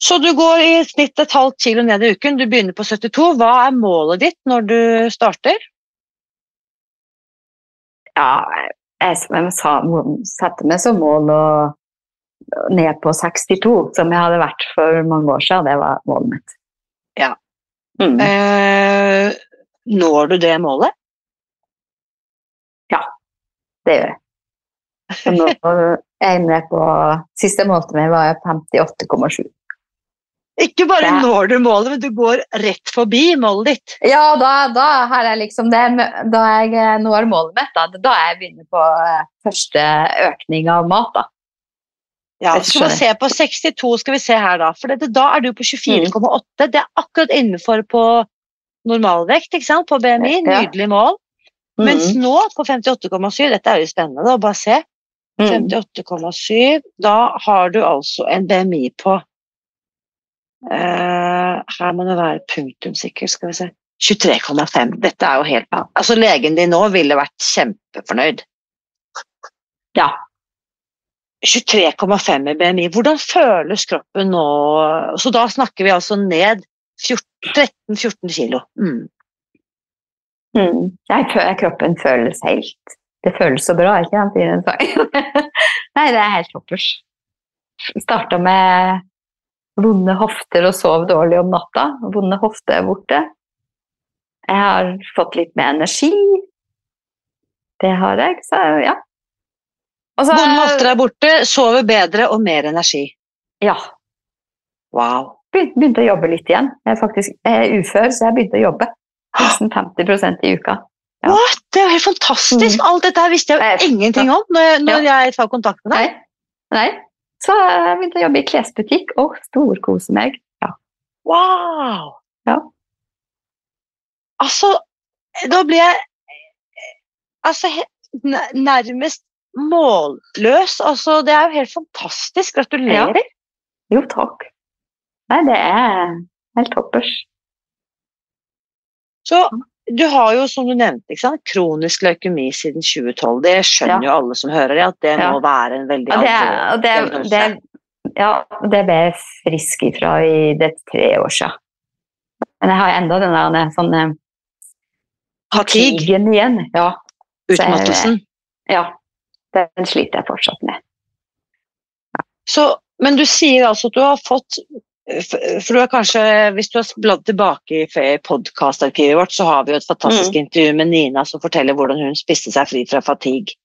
Så du går i snitt et halvt kilo ned i uken, du begynner på 72. Hva er målet ditt når du starter? Ja, jeg, jeg sa, satte meg som mål å ned på 62, som jeg hadde vært for mange år siden. Det var målet mitt. Ja. Mm. Eh, når du det målet? Ja, Det gjør jeg. Så nå er jeg nede på Siste målet meg var jeg 58,7. Ikke bare Det- når du målet, men du går rett forbi målet ditt. Ja, da, da har jeg liksom det Da jeg når målet mitt, da, da jeg begynner på eh, første økning av mat, da. Ja, skal vi se på 62, skal vi se her da. For det, da er du på 24,8. Det er akkurat innenfor på normalvekt, ikke sant? På BMI. Nydelig mål. Mens Mm. nå på 58,7, dette er jo spennende å bare se. Mm. 58,7, da har du altså en BMI på uh, Her må det være punktum sikkert, skal vi se. 23,5. Dette er jo helt Altså legen din nå ville vært kjempefornøyd. Ja. 23,5 i BMI. Hvordan føles kroppen nå? Så da snakker vi altså ned 13-14 kilo. Mm. Mm. Kroppen føles helt Det føles så bra, ikke sant? Nei, det er helt toppers. Starta med vonde hofter og sov dårlig om natta. Vonde hofter er borte. Jeg har fått litt mer energi. Det har jeg, så ja. Og så- Vonde hofter er borte, sover bedre og mer energi. Ja. Wow. Begynte, begynte å jobbe litt igjen. Jeg er faktisk jeg er ufør, så jeg begynte å jobbe. Nesten 50% i uka. Ja. What? Det er jo helt fantastisk! Alt dette her visste jeg jo ingenting om når, jeg, når jeg tar kontakt med deg. Nei. Nei. Så jeg begynte å jobbe i klesbutikk og storkose meg. Ja. Wow! Ja. Altså, da blir jeg altså, nærmest målløs. Altså, det er jo helt fantastisk. Gratulerer. Jo, takk. Nei, det er helt toppers. Så du har jo, som du nevnte, kronisk leukemi siden 2012. Det skjønner jo alle som hører det, at det Ja. må være en veldig alvorlig diagnose. ja, det ble jeg frisk ifra i det tre år siden. Men jeg har enda den der sånn Fatigue, fatigen igjen. Ja, utmattelsen. ja, den sliter jeg fortsatt med. Så, men du sier altså at du har fått for du har kanskje, Hvis du har bladd tilbake i podkastarkivet vårt, så har vi jo et fantastisk Mm. intervju med Nina som forteller hvordan hun spiste seg fri fra fatigue.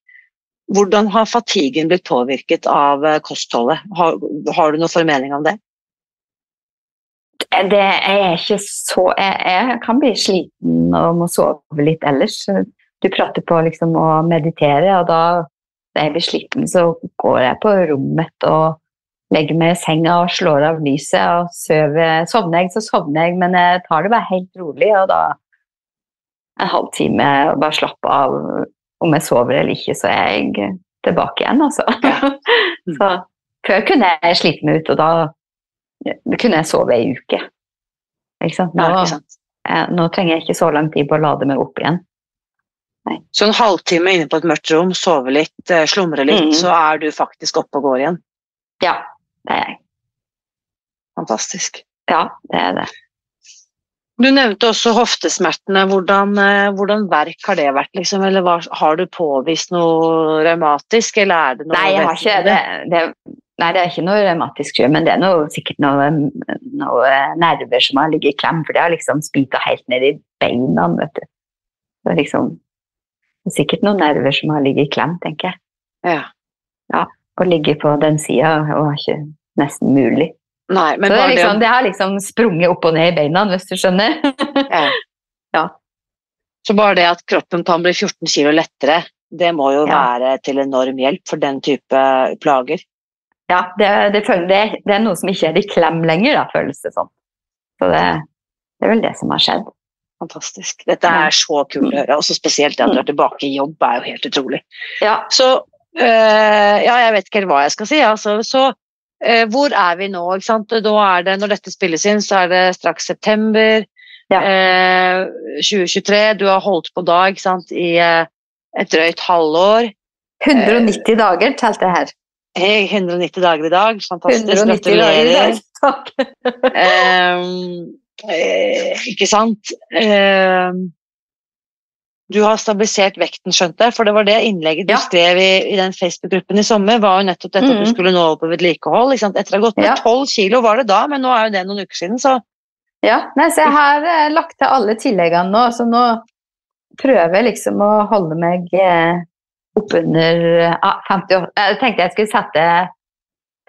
Hvordan har fatiguen blitt påvirket av eh, kostholdet? Har, har du noen formening om det? Det er ikke så jeg, jeg kan bli sliten og må sove litt ellers. Du prater på liksom å meditere, og da jeg blir sliten, så går jeg på rommet og legger meg i senga og slår av lyset. og søver. Sovner jeg, så sovner jeg, men jeg tar det bare helt rolig. Og da en halvtime og bare slappe av. Om jeg sover eller ikke, så er jeg tilbake igjen, altså. så før kunne jeg slite meg ut, og da kunne jeg sove ei uke. Ikke sant? Nå, Ja, ikke sant? nå trenger jeg ikke så lang tid på å lade meg opp igjen. Så en halvtime inne på et mørkt rom, sove litt, eh, slumre litt, Mm. så er du faktisk oppe og går igjen. Ja, det er jeg. Fantastisk. Ja, det er det. Du nevnte også hoftesmertene. Hvordan, eh, hvordan verk har det vært? Liksom? Eller hva, har du påvist noe revmatisk, eller er det noe Nei, jeg har ikke det. det nei, det er ikke noe revmatisk sjø, men det er noe, sikkert noen noe nerver som har ligget i klem, for det har liksom spita helt ned i beina, vet du. Det liksom det er sikkert noen nerver som har ligget i klem, tenker jeg. Ja. Å ligge på den sida var ikke nesten mulig. Nei, men Så det, liksom, det, har liksom sprunget opp og ned i beina, hvis du skjønner. ja. Ja. Så bare det at kroppen kan bli 14 kg lettere, det må jo Ja. være til enorm hjelp for den type plager. Ja, det, det, det, det er noe som ikke er i klem lenger, da, føles det som. Så det, det er vel det som har skjedd. Fantastisk. Dette er så kult å høre. Og så spesielt det at du er tilbake i jobb, er jo helt utrolig. Ja, Så øh, Ja, jeg vet ikke helt hva jeg skal si. Altså, så øh, hvor er vi nå? Ikke sant? Da er det, når dette spilles inn, så er det straks september Ja. øh, 2023. Du har holdt på da ikke sant? i et drøyt halvår. 190 dager telte jeg her. 190 dager i dag. Fantastisk. 190 dager i dag. Takk. Ehm, eh, ikke sant? Eh, du har stabilisert vekten, skjønte jeg, for det var det innlegget du Ja. skrev i, i den Facebook-gruppen i sommer, var jo nettopp dette at du Mhm. skulle nå over på vedlikehold. Etter å ha gått ned Ja. 12 kilo var det da, men nå er jo det noen uker siden, så Ja, nei, så jeg har eh, lagt til alle tilleggene nå, så nå prøver jeg liksom å holde meg eh, oppunder ah, 58 Jeg tenkte jeg skulle sette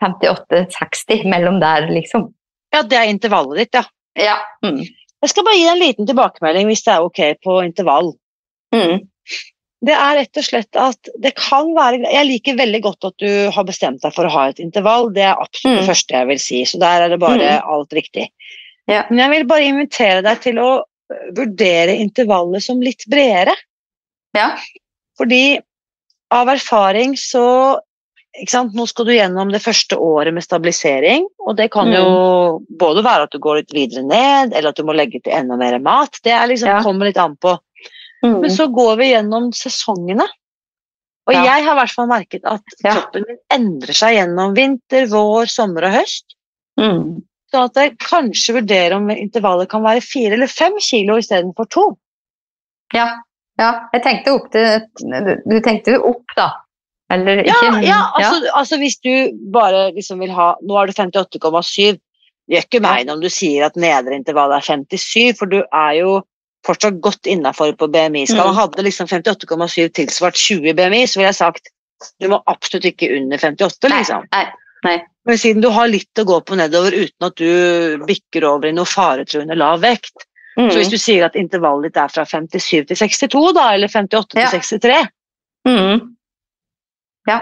58-60 mellom der, liksom. ja, det er intervallet ditt, ja. Ja. Mm. Jeg skal bare gi deg en liten tilbakemelding hvis det er ok på intervall. Mm. Det er rett og slett at det kan være Jeg liker veldig godt at du har bestemt deg for å ha et intervall. Det er absolutt Mm. det første jeg vil si. Så der er det bare alt riktig. Ja. Men jeg vil bare invitere deg til å øh, vurdere intervallet som litt bredere. Ja. Fordi av erfaring så? Nå skal du gjennom det første året med stabilisering, og det kan jo Mm. både være at du går litt videre ned, eller at du må legge til enda mer mat. Det er liksom, Ja. kommer litt an på. Mm. Men så går vi gjennom sesongene. Og Ja. jeg har i hvert fall merket at Ja. kroppen min endrer seg gjennom vinter, vår, sommer og høst. Mm. Så at jeg kanskje vurderer om intervallet kan være fire eller fem kilo istedenfor to. Ja. ja. Jeg tenkte opp til Du, du tenkte opp, da. Eller Ja, ikke ja, altså, altså hvis du bare liksom vil ha Nå er du 58,7. Det gjør ikke meg noe om du sier at nedre intervall er 57, for du er jo fortsatt godt innafor på BMI-skala. Mm. Hadde liksom 58,7 tilsvart 20 BMI, så ville jeg sagt du må absolutt ikke under 58, Nei, liksom. nei. Men siden du har litt å gå på nedover uten at du bikker over i noe faretruende lav vekt, Mm. så hvis du sier at intervallet ditt er fra 57 til 62, da, eller 58 Ja. til 63 Mm. Ja.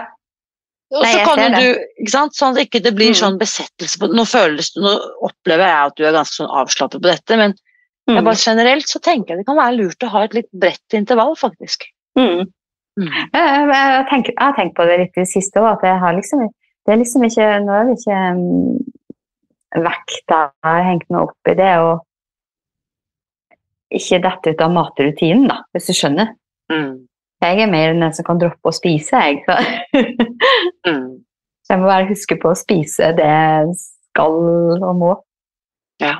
og så kan du, ikke sant, sånn at ikke det blir Mm. sånn besettelse på Nå føles nå opplever jeg at du er ganske sånn avslappet på dette, men Mm. bare generelt så tenker jeg det kan være lurt å ha et litt bredt intervall, faktisk. Mm. Mm. Jeg, jeg, jeg, tenker, jeg har tenkt på det litt i det siste òg, at jeg har liksom Det er liksom ikke Nå er det ikke um, vekta jeg har hengt meg opp i det, og ikke dette ut av matrutinen, da, hvis du skjønner. Mm. Jeg er mer den som kan droppe å spise, jeg. Så. Mm. Så jeg må bare huske på å spise det jeg skal og må. Ja.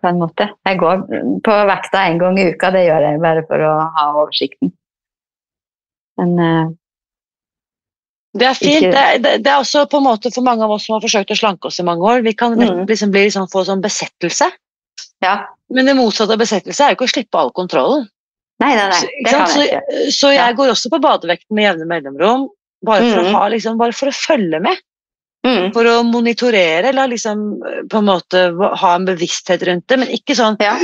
På en måte. Jeg går på vekta en gang i uka, det gjør jeg bare for å ha oversikten. Men uh, Det er fint. Ikke- Det, er- det, det er også på en måte for mange av oss som har forsøkt å slanke oss i mange år. Vi kan Mm. liksom bli liksom, få sånn besettelse. ja. Men det motsatte av besettelse er jo ikke å slippe all kontrollen. Nei, nei, nei. Det kan jeg ikke. så, så jeg Ja. går også på badevekten med jevne mellomrom. Bare for, mm. ha, liksom, bare for å følge med. Mm. For å monitorere eller liksom på en måte ha en bevissthet rundt det. Men ikke sånn Ja.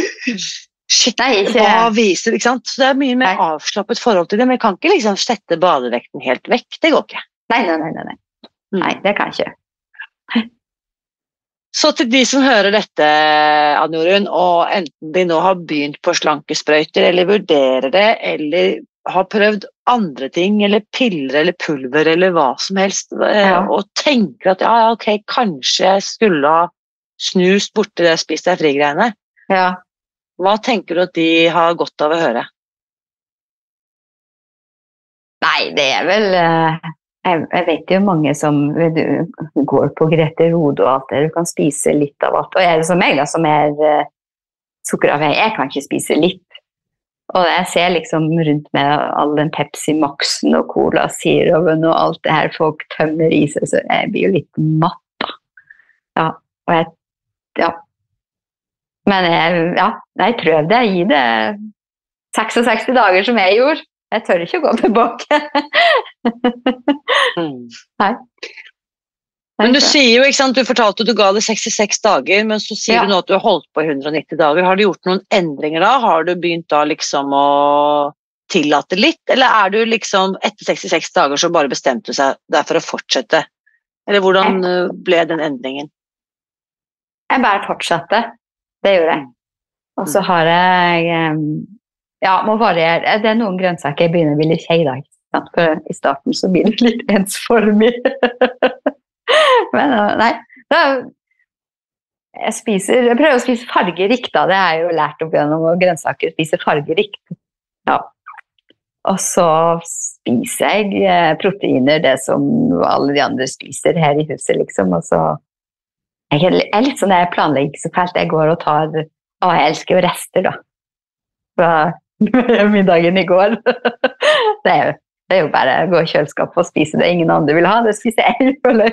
Shit, Nei, ikke hva viser ikke sant? Så det er mye mer Nei. avslappet forhold til det. Men jeg kan ikke liksom sette badevekten helt vekk. Det går ikke. Nei, nei, nei, nei, nei. Mm. nei, det kan jeg ikke. Så til de som hører dette, Ann Jorunn, og enten de nå har begynt på slankesprøyter, eller vurderer det, eller har prøvd andre ting, eller piller eller pulver eller hva som helst, eh, Ja. og tenker at ja, ja, ok, kanskje jeg skulle ha snust borti det spist deg fri-greiene, Ja. hva tenker du at de har godt av å høre? Nei, det er vel eh, jeg, jeg vet jo mange som går på Grete Rode og alt det. Du kan spise litt av alt. Og er som meg, da, som er uh, sukkeravhengig, jeg kan ikke spise litt. Og jeg ser liksom rundt meg all den Pepsi Max-en og Cola Zeroen og alt det her folk tømmer i seg, så jeg blir jo litt matt, da. Ja, og jeg Ja. Men jeg, ja, jeg prøvde. å gi det 66 dager, som jeg gjorde. Jeg tør ikke å gå tilbake. Nei. Men du sier jo, ikke sant, du fortalte at du ga det 66 dager, men så sier Ja. du nå at du har holdt på i 190 dager. Har du gjort noen endringer da? Har du begynt da liksom å tillate litt, eller er du liksom etter 66 dager så bare bestemte du seg der for å fortsette? Eller hvordan eh, ble den endringen? Jeg bare fortsatte. Det gjorde jeg. Og så har jeg em, Ja, må variere. Det er noen grønnsaker jeg begynner å bli litt kjei da. For i starten så blir det litt ensformig. Men eh, nei. Da, jeg, spiser, jeg prøver å spise fargerikt, da. Det har jeg jo lært opp gjennom grønnsaker spise fargerikt. Ja. Og så spiser jeg eh, proteiner, det som alle de andre spiser her i huset, liksom. Og så jeg er litt sånn, jeg planlegger ikke så fælt. Jeg går og tar Å, jeg elsker jo rester, da. Fra middagen i går. Det er jo, det er jo bare å gå i kjøleskapet og spise det ingen andre vil ha. Det spiser jeg, føler.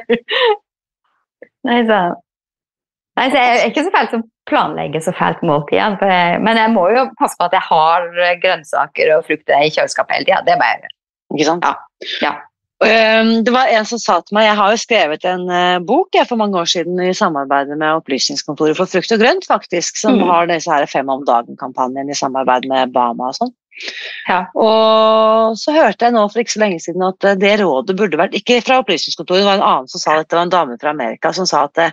Nei, så, nei, så jeg er ikke så fælt som planlegger så fælt måltid. For jeg, men jeg må jo passe på at jeg har grønnsaker og frukter i kjøleskapet hele tida. Det må jeg gjøre. Ikke sant? Ja. Ja. Um, Det var en som sa til meg, jeg har jo skrevet en eh, bok jeg, for mange år siden i samarbeid med Opplysningskontoret for frukt og grønt, faktisk, som Mm. har disse her Fem om dagen-kampanjen i samarbeid med Bama og sånn. Ja. Og så hørte jeg nå for ikke så lenge siden at eh, det rådet burde vært Ikke fra Opplysningskontoret, det var en annen som sa dette, det var en dame fra Amerika som sa at eh,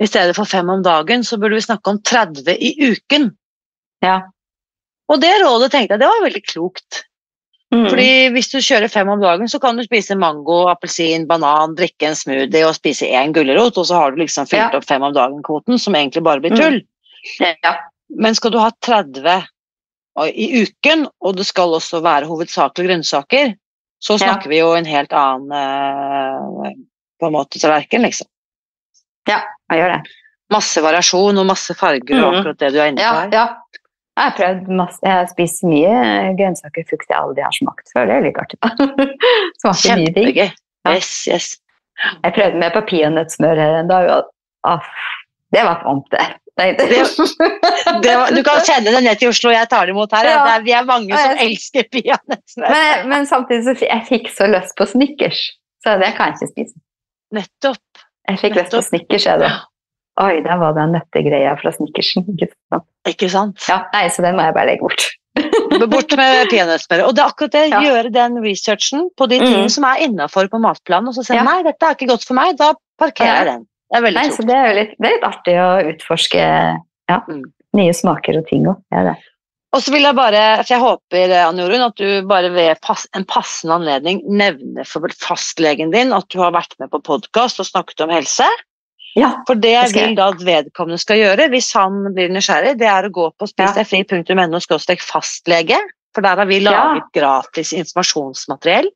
i stedet for fem om dagen, så burde vi snakke om 30 i uken. Ja. Og det rådet tenkte jeg, det var veldig klokt. Mm. Fordi hvis du kjører fem om dagen, så kan du spise mango, appelsin, banan, drikke en smoothie og spise én gulrot, og så har du liksom fylt Ja. opp fem om dagen-kvoten, som egentlig bare blir Mm. tull. ja. Men skal du ha 30 i uken, og det skal også være hovedsakelig grønnsaker, så Ja. snakker vi jo en helt annen eh, på en måte tallerken, liksom. ja, jeg gjør det. Masse variasjon og masse farger og Mhm. akkurat det du er inne på Ja, her. ja. Jeg har prøvd masse, jeg har spist mye grønnsaker og frukt jeg aldri har smakt før. Det er litt artig. Smaker mye ting. Ja. Yes, yes. Jeg prøvde med papirnøttsmør her en dag, og ah, det var vondt, det. Det- Det var, du kan sende det ned til Oslo, jeg tar det imot her. Ja. Det vi er mange som jeg- elsker peanøttsmør. men, men samtidig så jeg fikk så lyst på Snickers, så det kan jeg ikke spise. Nettopp. Jeg fikk lyst på Snickers, jeg da. Oi, der var den nøttegreia fra Snickersen. Ikke sant? Ikke sant? Ja, nei, så den må jeg bare legge bort. Bort med peanøttsmøret. Og det er akkurat det, Ja. gjøre den researchen på de Mm. tingene som er innafor på matplanen, og så si Ja. nei, dette er ikke godt for meg, da parkerer jeg Ja. den. Det er veldig Nei, så klokt. det er det er litt artig å utforske ja, Mm. nye smaker og ting òg. Det er det. Og så vil jeg bare, for jeg håper Anne Jorunn, at du bare ved pass, en passende anledning nevner for fastlegen din at du har vært med på podkast og snakket om helse. Ja. For det jeg vil da at vedkommende skal gjøre, hvis han blir nysgjerrig, det er å gå på Ja. spisdegfri.no fastlege, for der har vi Ja. laget gratis informasjonsmateriell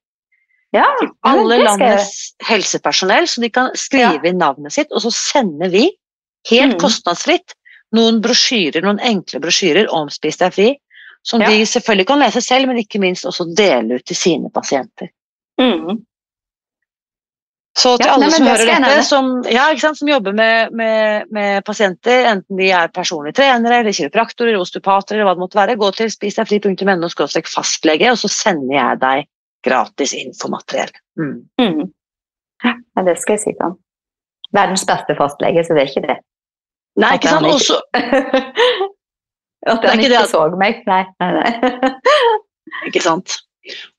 ja. alle landets helsepersonell, så de kan skrive inn navnet sitt, og så sender vi helt Mm. kostnadsfritt noen brosjyrer, noen enkle brosjyrer om Spis deg fri, som Ja. de selvfølgelig kan lese selv, men ikke minst også dele ut til sine pasienter. Mm. Så til Ja, alle nei, som hører dette, som, ja, ikke sant, som jobber med, med, med pasienter, enten de er personlige trenere, eller kiropraktorer, osteopater eller hva det måtte være, gå til spisdegfri.no fastlege, og så sender jeg deg gratis infomateriell. Mm. Mm. Ja, det skal jeg si til ham. Verdens beste fastlege, så det er ikke det. Nei, ikke sant? han ikke- Også, At Det er han ikke ikke, så meg. Nei, nei, nei. ikke sant?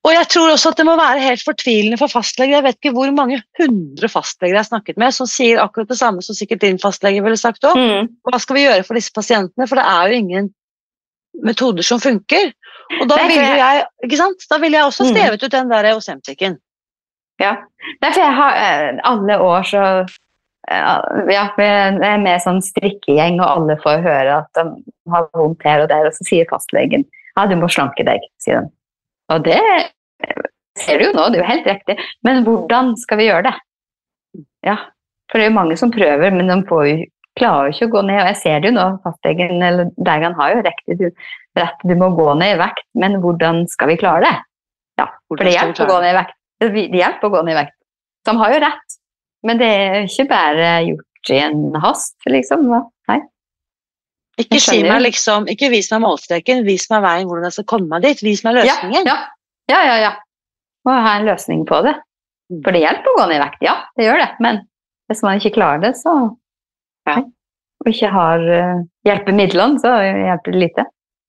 Og jeg tror også at det må være helt fortvilende for fastleger. Jeg vet ikke hvor mange hundre fastleger jeg har snakket med som sier akkurat det samme som sikkert din fastlege ville sagt òg. Mm. Hva skal vi gjøre for disse pasientene? For det er jo ingen metoder som funker. Og da ville jeg, jeg, ikke sant? Da ville jeg også Mm. ut den der Ozempicen. Ja. Derfor for jeg har eh, alle år så eh, Ja, vi er med sånn strikkegjeng, og alle får høre at de har vondt her og der, og så sier fastlegen ja, du må slanke deg, sier de. Og det eh, ser du jo nå, det er jo helt riktig. Men hvordan skal vi gjøre det? Ja, for det er jo mange som prøver, men de får jo, klarer jo ikke å gå ned. Og jeg ser det jo nå, fastlegen eller legen har jo riktig du, rett, du må gå ned i vekt, men hvordan skal vi klare det? Ja, for det hjelper å gå ned i vekt. Det det hjelper å gå ned i vekt. De har jo rett, men det er ikke bare gjort i en hast, liksom. Ikke, si meg liksom, ikke vis meg målstreken, vis meg veien hvordan jeg skal komme meg dit. Vis meg løsningen. Ja, ja, ja. ja. Må ha en løsning på det. Mm. For det hjelper å gå ned i vekt, ja, det gjør det. Men hvis man ikke klarer det, så Ja. Og ikke har uh, hjelpemidlene, så hjelper det lite.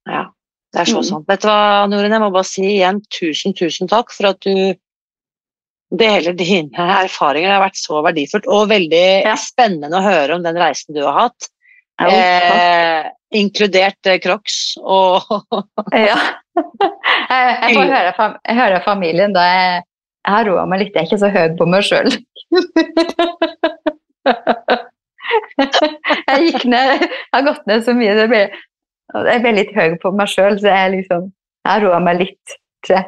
Ja, det er så Mm. sant. Vet du hva, Norun, jeg må bare si igjen tusen, tusen takk for at du deler dine erfaringer. Det har vært så verdifullt og veldig Ja. spennende å høre om den reisen du har hatt. Eh, inkludert eh, Crocs og Ja. jeg, får høre, fam- jeg hører familien da jeg, jeg har roa meg litt. Jeg er ikke så høy på meg sjøl. jeg gikk ned, jeg har gått ned så mye. Det ble, jeg ble litt høy på meg sjøl, så jeg liksom jeg har roa meg litt. tror jeg.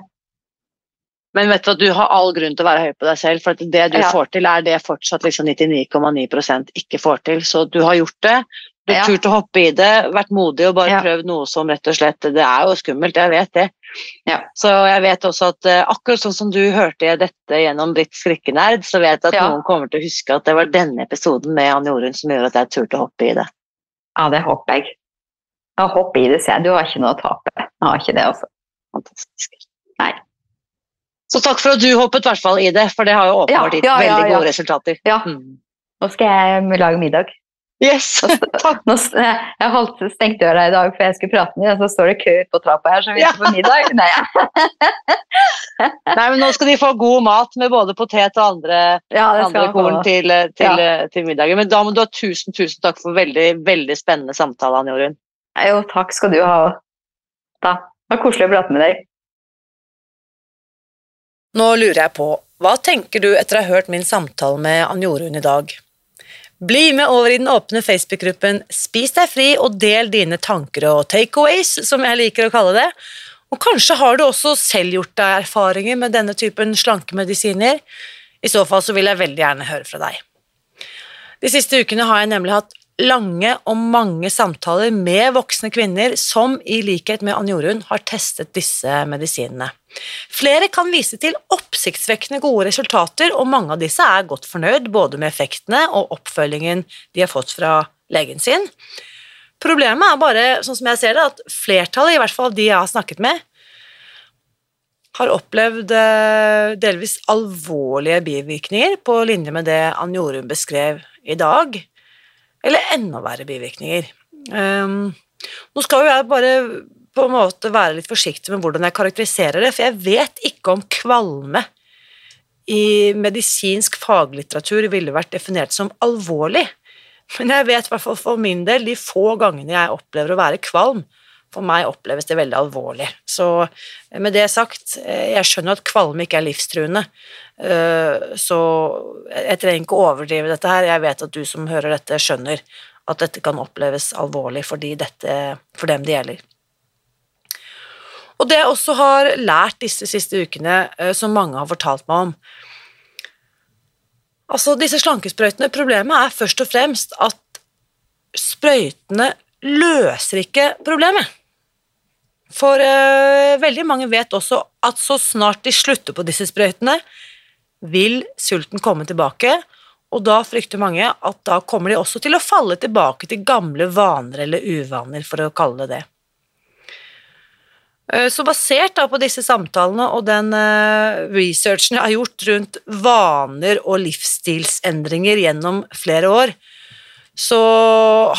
Men vet du at du har all grunn til å være høy på deg selv, for det du Ja. får til, er det fortsatt liksom 99,9% ikke får til. Så du har gjort det. Du Ja. turt å hoppe i det, vært modig og bare Ja. prøvd noe som rett og slett Det er jo skummelt, jeg vet det. Ja. Så jeg vet også at eh, akkurat sånn som du hørte dette gjennom Britt Skrikkenerd, så vet jeg at Ja. noen kommer til å huske at det var denne episoden med Ann Jorunn som gjorde at jeg turte å hoppe i det. Ja, det håper jeg. Ja, hopp i det, sier jeg. Du har ikke noe å tape. Jeg har ikke det, altså. Fantastisk. Nei. Så takk for at du hoppet i hvert fall i det, for det har jo åpenbart gitt Ja, veldig ja. gode resultater. Ja. Mm. Nå skal jeg lage middag. Yes, takk. Nå, jeg holdt stengt døra i dag for jeg skulle prate med deg, så står det kø på trappa her, så vi Ja. ikke får middag. Nei, ja. Nei, men nå skal de få god mat med både potet og andre, ja, andre korn til, eh, til, Ja. eh, til middagen. Men da må du ha tusen, tusen takk for veldig, veldig spennende samtale, Anne Jorunn. Jo, takk skal du ha. òg. Det var koselig å prate med deg. Nå lurer jeg på, hva tenker du etter å ha hørt min samtale med Ann Jorunn i dag? Bli med over i den åpne Facebook-gruppen Spis deg fri og del dine tanker og takeaways, som jeg liker å kalle det. Og kanskje har du også selv gjort deg erfaringer med denne typen slankemedisiner. I så fall så vil jeg veldig gjerne høre fra deg. De siste ukene har jeg nemlig hatt lange og mange samtaler med voksne kvinner som i likhet med Ann Jorunn har testet disse medisinene. Flere kan vise til oppsiktsvekkende gode resultater, og mange av disse er godt fornøyd både med effektene og oppfølgingen de har fått fra legen sin. Problemet er bare, sånn som jeg ser det, at flertallet, i hvert fall de jeg har snakket med, har opplevd eh, delvis alvorlige bivirkninger på linje med det Ann Jorunn beskrev i dag, eller enda verre bivirkninger. Um, nå skal jo jeg bare på en måte være litt forsiktig med hvordan jeg karakteriserer det, for jeg vet ikke om kvalme i medisinsk faglitteratur ville vært definert som alvorlig. Men jeg vet i hvert fall for min del, de få gangene jeg opplever å være kvalm, For meg oppleves det veldig alvorlig. Så med det sagt, jeg skjønner at kvalme ikke er livstruende, så jeg trenger ikke å overdrive dette her. Jeg vet at du som hører dette, skjønner at dette kan oppleves alvorlig fordi dette, for dem det gjelder. Og det jeg også har lært disse siste ukene, eh, som mange har fortalt meg om Altså, disse slankesprøytene Problemet er først og fremst at sprøytene løser ikke problemet. For uh, veldig mange vet også at så snart de slutter på disse sprøytene, vil sulten komme tilbake, og da frykter mange at da kommer de også til å falle tilbake til gamle vaner eller uvaner, for å kalle det det. Eh, så basert da på disse samtalene og den eh, researchen jeg har gjort rundt vaner og livsstilsendringer gjennom flere år, så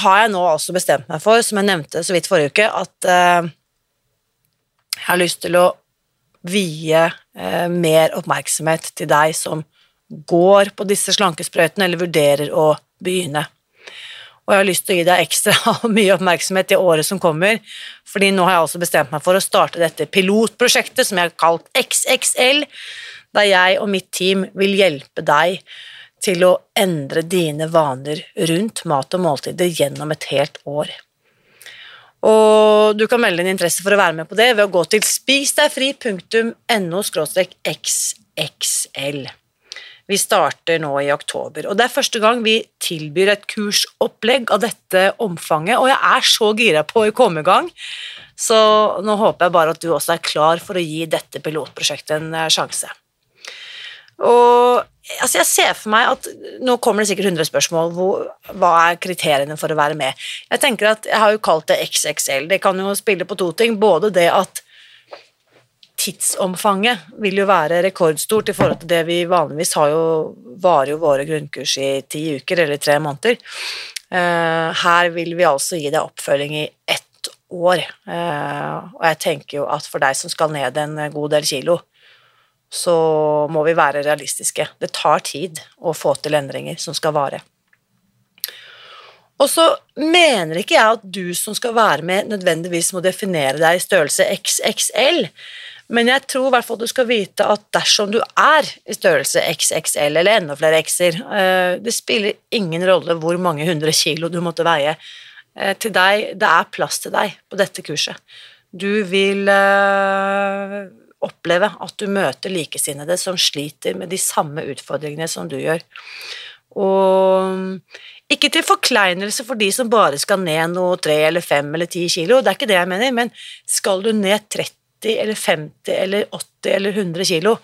har jeg nå altså bestemt meg for, som jeg nevnte så vidt forrige uke, at eh, jeg har lyst til å vie mer oppmerksomhet til deg som går på disse slankesprøytene eller vurderer å begynne. Og jeg har lyst til å gi deg ekstra mye oppmerksomhet i året som kommer, fordi nå har jeg altså bestemt meg for å starte dette pilotprosjektet som jeg har kalt XXL, der jeg og mitt team vil hjelpe deg til å endre dine vaner rundt mat og måltider gjennom et helt år. Og du kan melde din interesse for å være med på det ved å gå til spisdegfri.no xxl. Vi starter nå i oktober, og det er første gang vi tilbyr et kursopplegg av dette omfanget, og jeg er så gira på å komme i gang, så nå håper jeg bare at du også er klar for å gi dette pilotprosjektet en eh, sjanse. Og altså jeg ser for meg at Nå kommer det sikkert 100 spørsmål. Hvor, hva er kriteriene for å være med? Jeg tenker at jeg har jo kalt det XXL. Det kan jo spille på to ting. Både det at tidsomfanget vil jo være rekordstort i forhold til det vi vanligvis har jo varer jo våre grunnkurs i ti uker eller tre måneder. Uh, her vil vi altså gi deg oppfølging i ett år, uh, og jeg tenker jo at for deg som skal ned en god del kilo, så må vi være realistiske. Det tar tid å få til endringer som skal vare. Og så mener ikke jeg at du som skal være med, nødvendigvis må definere deg i størrelse XXL, men jeg tror i hvert fall du skal vite at dersom du er i størrelse XXL eller enda flere X-er eh, Det spiller ingen rolle hvor mange hundre kilo du måtte veie. Eh, til deg, Det er plass til deg på dette kurset. Du vil eh, oppleve at du møter likesinnede som sliter med de samme utfordringene som du gjør. Og ikke til forkleinelse for de som bare skal ned noe tre eller fem eller ti kilo, det er ikke det jeg mener, men skal du ned 30 eller 50 eller 80 eller 100 kilo,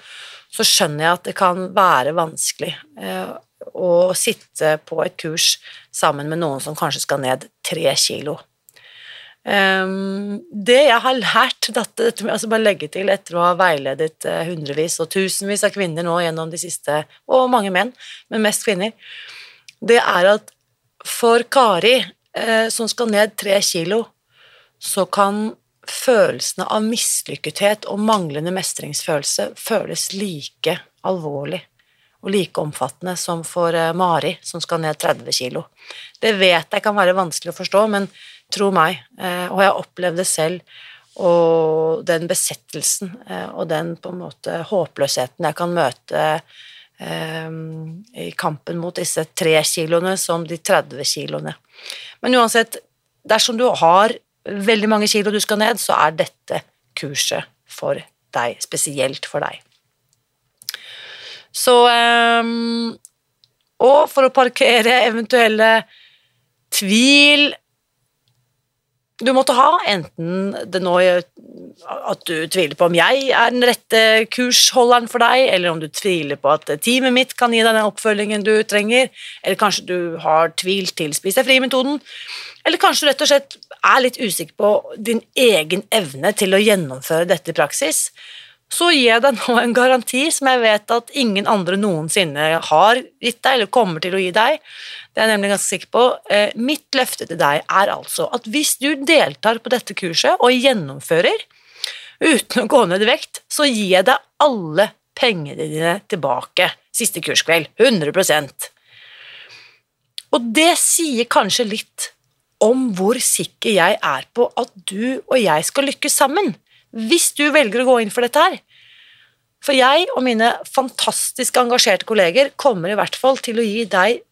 så skjønner jeg at det kan være vanskelig eh, å sitte på et kurs sammen med noen som kanskje skal ned tre kilo. Um, det jeg har lært, dette, altså bare legge til etter å ha veiledet uh, hundrevis og tusenvis av kvinner nå gjennom de siste, og mange menn, men mest kvinner, det er at for Kari, uh, som skal ned tre kilo, så kan følelsene av mislykkethet og manglende mestringsfølelse føles like alvorlig og like omfattende som for eh, Mari, som skal ned 30 kilo. Det vet jeg kan være vanskelig å forstå, men tro meg, eh, og jeg har opplevd det selv, og den besettelsen eh, og den på en måte håpløsheten jeg kan møte i kampen mot disse tre kiloene som de 30 kiloene. Men uansett, dersom du har veldig mange kilo du skal ned, så er dette kurset for deg, spesielt for deg. Så Og for å parkere eventuelle tvil du måtte ha, enten det nå at du tviler på om jeg er den rette kursholderen for deg, eller om du tviler på at teamet mitt kan gi deg den oppfølgingen du trenger, eller kanskje du har tvilt til Spis deg fri-metoden, eller kanskje du rett og slett er litt usikker på din egen evne til å gjennomføre dette i praksis, så gir jeg deg nå en garanti som jeg vet at ingen andre noensinne har gitt deg, eller kommer til å gi deg. Det er jeg nemlig ganske sikker på. Eh, mitt løfte til deg er altså at hvis du deltar på dette kurset og gjennomfører uten å gå ned i vekt, så gir jeg deg alle pengene dine tilbake siste kurskveld. 100% Og det sier kanskje litt om hvor sikker jeg er på at du og jeg skal lykkes sammen, hvis du velger å gå inn for dette her. For jeg og mine fantastisk engasjerte kolleger kommer i hvert fall til å gi deg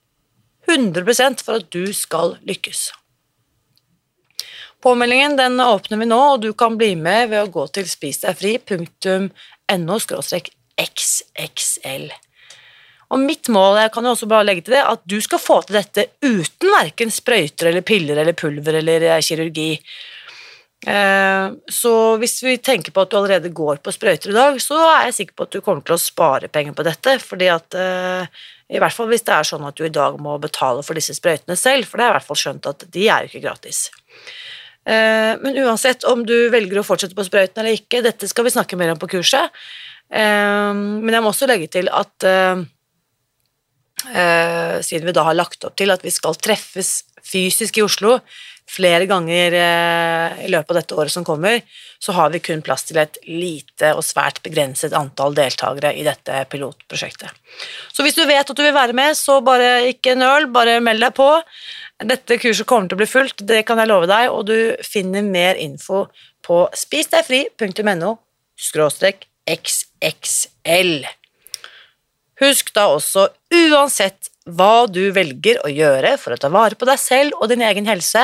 100% for at du skal lykkes. Påmeldingen den åpner vi nå, og du kan bli med ved å gå til spisdegfri.no xxl. Og mitt mål jeg kan jo også bare legge til det, at du skal få til dette uten verken sprøyter eller piller eller pulver eller eh, kirurgi. Eh, så hvis vi tenker på at du allerede går på sprøyter i dag, så er jeg sikker på at du kommer til å spare penger på dette, fordi at eh, i hvert fall hvis det er sånn at du i dag må betale for disse sprøytene selv, for det er i hvert fall skjønt at de er jo ikke gratis. Men uansett om du velger å fortsette på sprøyten eller ikke, dette skal vi snakke mer om på kurset. Men jeg må også legge til at eh, siden vi da har lagt opp til at vi skal treffes fysisk i Oslo flere ganger eh, i løpet av dette året som kommer, så har vi kun plass til et lite og svært begrenset antall deltakere i dette pilotprosjektet. Så hvis du vet at du vil være med, så bare ikke nøl, bare meld deg på. Dette kurset kommer til å bli fullt, det kan jeg love deg, og du finner mer info på spisdegfri.no xxl. Husk da også, uansett hva du velger å gjøre for å ta vare på deg selv og din egen helse,